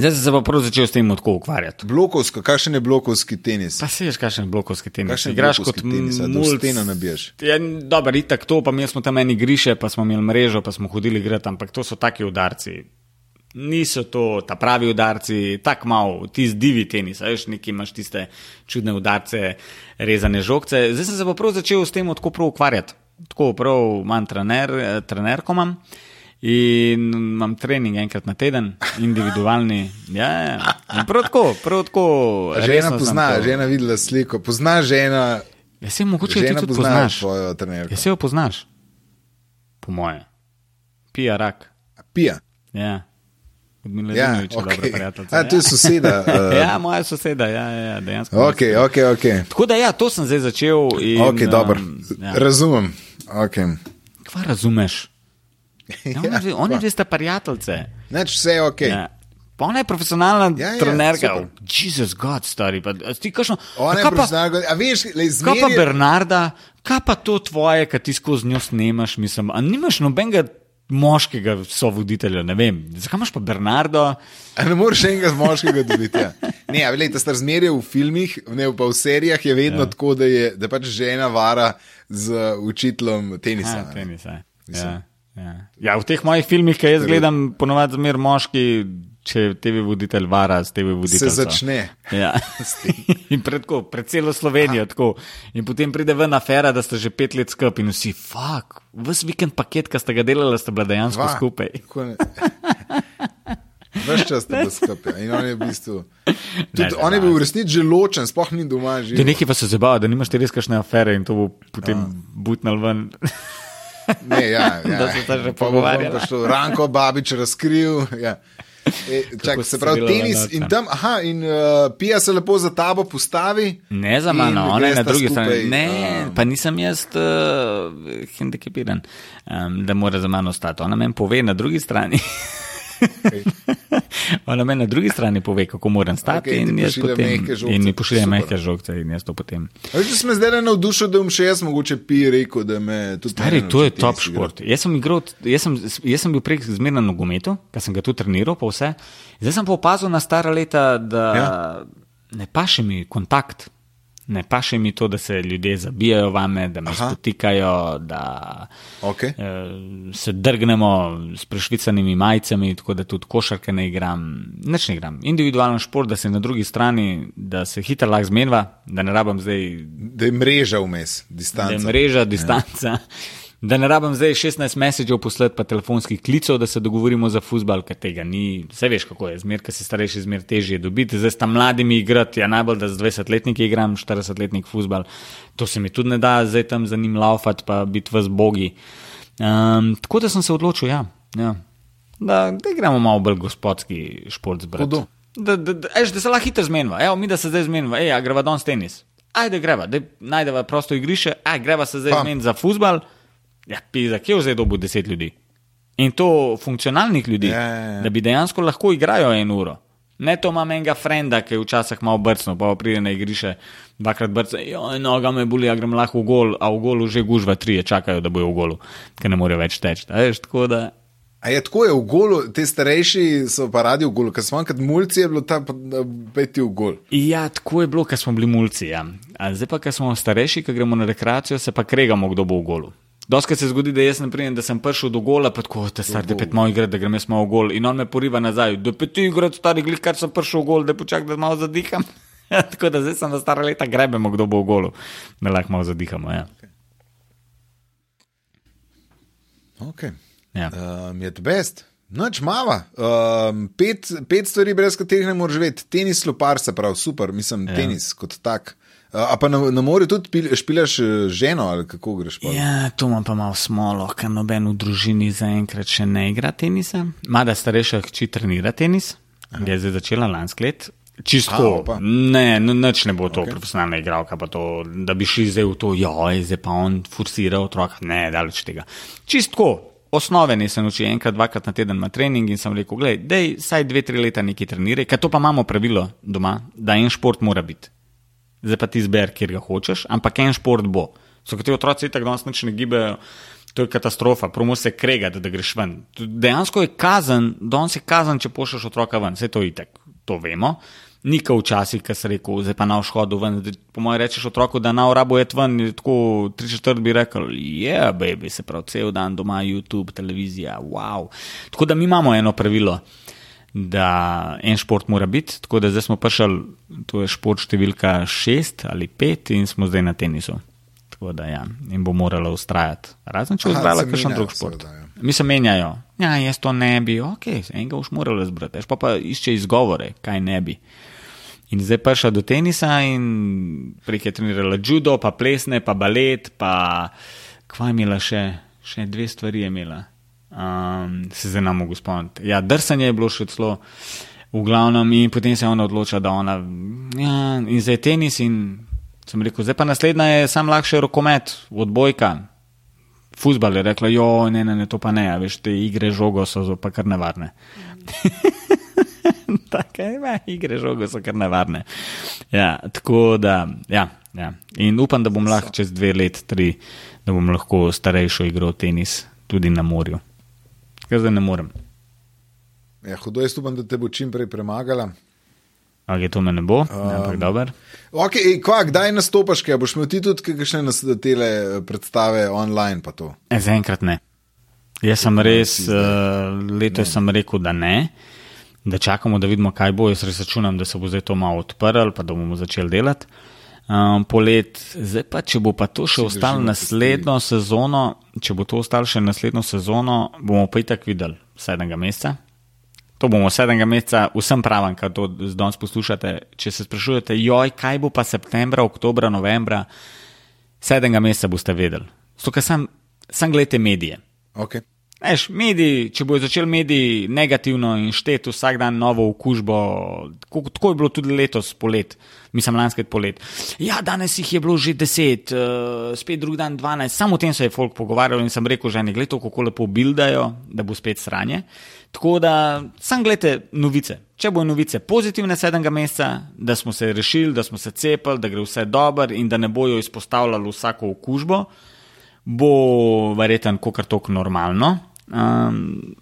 Zdaj sem se pa prav začel s tem tako ukvarjati. Blokovsko, kakšen je blokovski tenis? Pa se veš, kakšen je blokovski tenis. Kakšen igraš kot tenis, da mulc... steno nabiješ. Ja, dobro, itak to, pa mi smo tam eni griše, pa smo imeli mrežo, pa smo hodili igrati, ampak to so taki udarci. Niso to ta pravi udarci, tako malo, ti zdivi tenis, veš, neki imaš tiste čudne udarce, rezane žogce. Zdaj sem se pa prav začel s tem tako prav ukvarjati. Tako prav imam trener, trenerko imam in imam trening enkrat na teden, individualni. Ja, ja. Prav tako, prav tako. Žena pozna, žena videla sliko, pozna žena. Ja, se mogoče ti tudi poznaš. Svojo trenerko. Ja, se jo poznaš, po moje. Pija rak. Pija. Ja. Ja, okay. A, to je soseda. Uh... ja, moja soseda, ja, ja, dejansko. Okay, okay, okay. Tako da, ja, to sem zdaj začel. In, okay, um, ja. Razumem. Okay. Kva razumeš? Ja, ja, oni dve sta prijateljice. Neč vse je ok. Ja. Pa ona je profesionalna ja, ja, trenerka. Jezus, God, stari. Pa, ti kašno, ona je profesionalna, a veš, le zmeraj. Kaj pa Bernarda, kaj pa to tvoje, kaj ti skozi njo snemaš, mislim, a nimaš nobenega moškega sovoditelja, ne vem. Zakaj imaš pa Bernardo? A ne moreš enega moškega dobiti. Ja. Ne, a veš, ta razmerje v filmih, ne pa v serijah je vedno ja. tako, da je da pač žena vara z učiteljem tenisa. Ja, tenisa. Ja, ja. ja, v teh mojih filmih, ki jaz gledam, ponovadi zmer moški. Če TV voditelj vara, s TV voditelj. Se začne. Ja. in pred, ko, pred celo Slovenijo. In potem pride ven afera, da ste že pet let skupaj in vsi, fuck, vse vikend paket, ki ste ga delali, ste bili dejansko Va. skupaj. Ves čas ste bili skupaj. In on je v bistvu. Tudi, ne, on je bil v resnici že ločen, spoh ni doma že. Nekaj pa se zabava, da nimaš te res kakšne afere in to bo potem butnal ven. Ne, ja, ja. Da se ta že pogovarja. Ranko Babič razkril. Ja. E, čak, se pravi, tenis in tam, aha, in uh, pija se lepo za tabo postavi. Ne za mano, ona je na drugi strani. Ne, um, pa nisem jaz uh, handikepiran, um, da mora za mano stati. Ona meni pove na drugi strani. Ona me na drugi strani pove, kako moram stati. Okay, in, potem, in mi pošilja mehke žogce in jaz to potem. Če sem zdaj navdušen, da bom še jaz mogoče pi rekel, da me tudi. Stari, to je top šport. Jaz sem, igral, jaz, sem, jaz sem bil prej zmerno nogometu, ker sem ga tu treniral, pa vse. Zdaj sem pa opazil na stara leta, da ja. ne paše mi kontakt. Ne pa še mi to, da se ljudje zabijajo vame, da me spotikajo, da okay. eh, se drgnemo s prešvicanimi majicami, tako da tudi košarke ne igram. Neč ne igram. Individualen šport, da se na drugi strani, da se hitro lahko zmenjava, da ne rabim zdaj. Da je mreža vmes, distanca. Da je mreža, distanca. Ja. Da ne rabim zdaj 16 mesecev poslati pa telefonskih klicev, da se dogovorimo za futbal, ker tega ni. Vse veš, kako je, zmer, ker si starejši, zmer težje dobiti. Zdaj sta mladimi igrati, ja najbolj, da z 20-letniki igram, 40-letnik futbal. To se mi tudi ne da, zdaj tam za njim laufati, pa biti v zbogi. Um, tako da sem se odločil, ja, ja. Da, da igramo malo bolj gospodski šport z bratom. Da, da, da, da se lahko hitro zmenimo, evo mi da se zdaj zmenimo, ej, greva danes tenis. Ajde, greva, da najdeva prosto igrišče, aj greva se zdaj zmeniti za futbal. Ja, pisa, kje vzeti dobu deset ljudi? In to funkcionalnih ljudi, ja, ja, ja. da bi dejansko lahko igrajo eno uro. Ne to imam enega frenda, ki je včasih malo brcno, pa pride na igrišče, dvakrat brcno, noga me boli, a grem lahko v gol, a v golu že gužva tri, čakajo, da bojo v golu, ker ne morejo več teči. Tako da A je tako, je v golu, ti starejši so pa radi v golu, ker smo enkrat mulci, je bilo ta peti v gol. Ja, tako je bilo, ker smo bili mulci. Ja. A zdaj pa, ker smo starejši, ker gremo na rekreacijo, se pa kregamo, kdo bo v golu. Doskrat se zgodi, da jaz ne pridem, da sem prišel do gola, pa tako, da se stari pet moj igra, da grem jaz malo gol. In on me poriva nazaj, da peti igra, stari glik, kar sem prišel gol, da počakam, da malo zadiham. tako da zdaj sem za stara leta grebemo, kdo bo v golu, da lahko malo zadihamo. Ja. Okay. Ja. Um, je to best. Noč mava. Um, pet, pet stvari, brez katerih ne moreš živeti. Tenis, lopar, se pravi, super, mislim, ja. tenis kot tak. A pa na, na morju tudi špilaš ženo ali kako greš? Pa? Ja, to imam pa malo smolo, ker noben v družini zaenkrat še ne igra tenisa. Mada starejša hči trenira tenis, Aha. je zdaj začela lansko let. Čisto, A, ne, noč ne bo to okay. profesionalna igralka, to, da bi šli zdaj v to, jo, zdaj pa on forsira otroka. Ne, daleč tega. Čisto, osnove nisem učil, enkrat, dvakrat na teden na trening in sem rekel, gledaj, dej, saj dve, tri leta nekaj treniraj, ker to pa imamo pravilo doma, da en šport mora biti. Zdaj pa ti zber, kjer ga hočeš, ampak en šport bo. So kot ti otroci, tako danes nič ne gibajo, to je katastrofa, promo se krega, da, da greš ven. Dejansko je kazen, danes je kazen, če pošleš otroka ven, vse to je itek, to vemo. Nika včasih, ki si rekel, zdaj pa na vzhodu ven. Po mojem rečeš otroku, da na urabu je tven, tako tri četrt bi rekel, je, yeah, baby, se pravi, cel dan doma, YouTube, televizija, wow. Tako da mi imamo eno pravilo, da en šport mora biti, tako da zdaj smo prišli, to je šport številka šest ali pet in smo zdaj na tenisu. Tako da ja, in bo morala ustrajati. Razen če bo izbrala kakšen drug šport. Seveda, ja. Mi se menjajo, ja, jaz to ne bi, ok, enega už morala zbrati, pa pa išče izgovore, kaj ne bi. In zdaj pa šla do tenisa in prek je trenirala judo, pa plesne, pa balet, pa kva je imela še, še dve stvari je imela. Um, se zdaj nam mogo spomniti. Ja, drsanje je bilo še celo v glavnem in potem se je ona odločila, da ona. Ja, in zdaj tenis in sem rekel, zdaj pa naslednja je sam lahši rokomet, odbojka. Fusbal je rekla, jo, ne, ne, ne, to pa ne, veš, te igre žogo so pa kar nevarne. Tako je, igre žogo so kar nevarne. Ja, tako da, ja, ja. In upam, da bom lahko čez dve let, tri, da bom lahko starejšo igro tenis tudi na morju. Ker zdaj ne morem. Ja, hudo jaz upam, da te bo čim prej premagala. Ali to me ne bo, um, ampak dobro. Okay, kva, kdaj nastopaš, kaj boš imel ti tudi kakšne tele predstave online? E, zaenkrat ne. Jaz sem res, uh, letos sem rekel, da ne da čakamo, da vidimo, kaj bo. Jaz res računam, da se bo zdaj to malo odprl, pa da bomo začeli delati. Um, polet, zdaj pa, če bo pa to še ostalo naslednjo sezono, če bo to ostalo še naslednjo sezono, bomo pa itak videli sedmega meseca. To bomo sedmega meseca, vsem pravim, kar to danes poslušate. Če se sprašujete, joj, kaj bo pa septembra, oktobra, novembra, sedmega meseca boste vedeli. Sam, sam gledajte medije. Okay. Eš, mediji, če bojo začeli mediji negativno in šteti vsak dan novo okužbo, tako je bilo tudi letos polet, mislim, lansko polet. Ja, danes jih je bilo že deset, uh, spet drug dan dvanajst, samo o tem se je folk pogovarjal in sem rekel, že ne gledaj, kako lepo bildajo, da bo spet sranje. Tako da sam gledajte novice. Če bojo novice pozitivne sedmega meseca, da smo se rešili, da smo se cepili, da gre vse dobro in da ne bojo izpostavljali vsako okužbo, bo verjetno kot kar tok normalno. Um,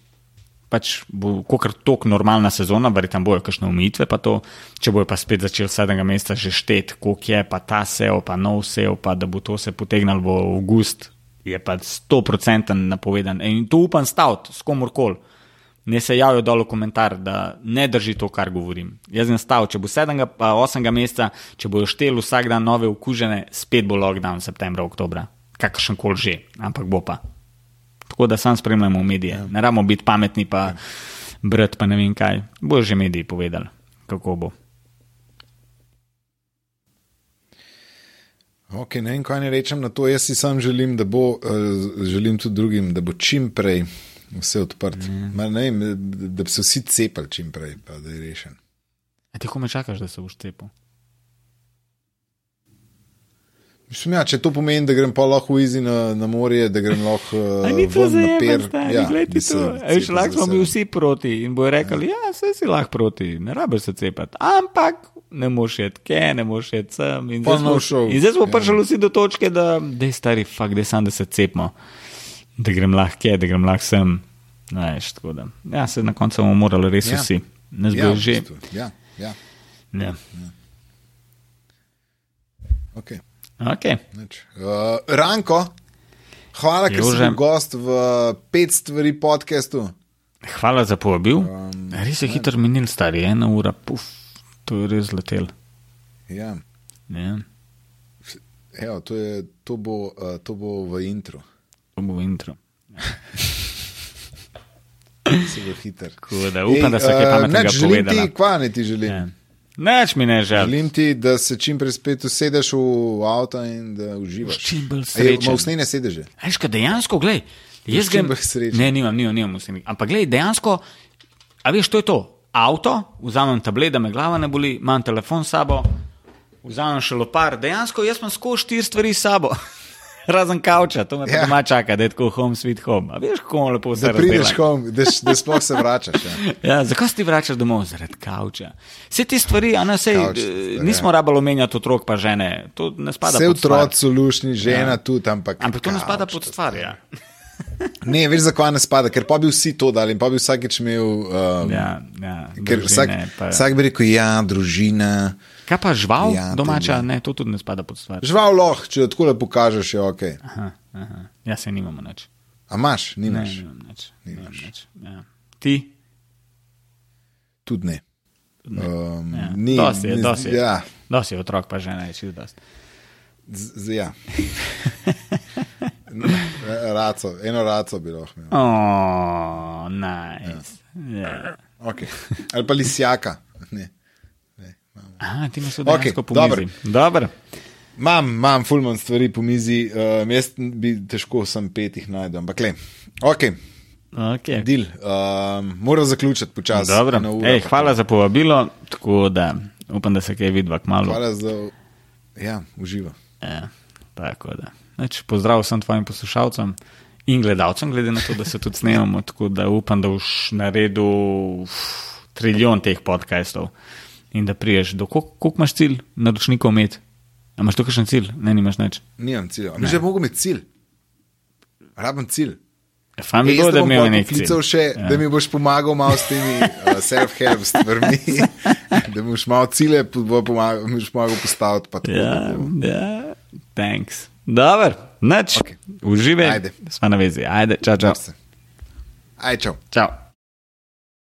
pač bo kar tok normalna sezona, verjetno bojo kakšne omejitve, pa to, če bojo pa spet začeli sedmega meseca že štet, koliko je pa ta sev, pa nov sev, pa da bo to se potegnilo v avgust, je pa 100% napovedan. In to upam staviti s komorkoli. Ne se javijo dol v komentar, da ne drži to, kar govorim. Jaz sem stav, če bo 7. pa 8. meseca, če bojo šteli vsak dan nove okužene, spet bo lockdown septembra, oktobra, kakršen koli že, ampak bo pa tako da sam spremljamo medije. Ja. Ne rabimo biti pametni, pa ja. brati, pa ne vem kaj. Bojo že mediji povedali, kako bo. Ok, ne vem, kaj ne rečem na to. Jaz si sam želim, da bo, uh, želim tudi drugim, da bo čim prej vse odprt. Mm. Ma, vem, da bi se vsi cepili čim prej, pa da je rešen. A ti kome čakaš, da se boš cepil? Mislim, ja, če to pomeni, da grem pa lahko v Izi na, na morje, da grem lahko uh, ni to per. zajemno, ja, gledaj to. Veš, lahko smo bili vsi proti in bojo rekli, ja, vse si lahko proti, ne rabiš se cepati. Ampak ne moš je tke, ne moš je sem. In Pa zdaj no smo, šel, in zdaj smo ja. prišli vsi do točke, da je stari fakt, da sam, da se cepimo, da grem lahko kje, da grem lahko sem. Tako da. Ja, se na koncu bomo morali res Ja. vsi. Nas Ja, bo v že. bistvu, ja, ja, Ja. ok. Okay. Nič. Uh, Ranko, hvala, ker si bil gost v pet stvari podkastu. Hvala za povabil. Um, Res je hitro minil, stari, ena ura, puf, to je res letel. Ja. Ja, Evo, to, je, to, bo, uh, to bo v intro, to bo v intro. zelo hiter. Tako da upam, da so kaj pametnega uh, povedala. ti, kva ne ti želim. Ja. Neč mi ne želi. Želim ti, da se čim prej spet usedeš v avto in da uživaš. Čim bolj Ej, srečen. ima usnjene sedeže. Veš, kaj dejansko, glej, jaz grem. bolj srečen. Ne, nimam, nimam, nimam usnjenih. Ampak glej, dejansko, a veš, to je to. Avto, vzamem tablet, da me glava ne boli, imam telefon s sabo, vzamem še lopar. Dejansko jaz imam skozi štiri stvari s sabo. Razen kavča, to me Ja. doma čaka, da je tako home, sweet home. A veš, kako lepo se Da prideš kom, da, da sploh se vračaš. Ja. Ja, zakaj si ti vračaš domov? Zaradi kavča. Vse te stvari, a ne Kavč, eh, ja. nismo rabili omenjati otrok pa žene. To ne spada Vse pod stvar. otroci so lušni, žena Ja. tudi, ampak. Ampak to ne spada pod stvar. Ja. Ne, veš, zakaj ne spada, ker pa bi vsi to dali in pa bi vsakeč imel. Um, Ja, ja, ker vsak, družine pa- vsak bi rekel, ja, družina. Kaj pa žival, Ja, domača, tudi. ne, to tudi ne spada pod stvar. Žival lahko, če tako lepo pokažeš, je ok. Aha, aha. Ja, se nimamo nič. A imaš, Ne, nimaš, nimam nič. nimam Nimaš. nič. Ja. Ti? tudi ne. Um, Ja. ni, dosti je, ni- dosti je. Ja, Dosti je otrok, pa žena je čist dosti. z, z, ja. raco, eno raco bi lahko imel. Oh, nice. Ja. Okay. Ali pa lisjaka. Aha, ti imaš Okej, dejansko po dobro. mizi. Dobro. Imam, imam fulman stvari po mizi, uh, jaz bi težko sem pet jih najdel, ampak le. Ok, Okay. del, um, moram zaključiti počasi. Ej, hvala za povabilo, tako da upam, da se kaj vidva k malu. Hvala za. Ja, uživa. Ja, tako da. Neč, pozdrav vsem tvojim poslušalcem in gledalcem, glede na to, da se tudi snemamo. Tako da upam, da boš naredil uf, trilijon teh podcastov in da priješ do koliko koliko imaš cilj naročnikov imeti. A imaš tukaj še cilj? Ne, nimaš nič. Nimam cilja. Mi že mogo imeti cilj. Rabim cilj. Bi Ej, bilo, jaz te da bi imel nek cilj. še, ja. da mi boš pomagal malo s temi uh, self-help stvarmi, da mi boš malo cilje bo pomagal, boš pomagal postaviti. tako, Ja, ja, thanks. Dobro, nič. Okay. Uživaj. Sva na vezi. Ajde, čau, čau. Aj, čau. Čau.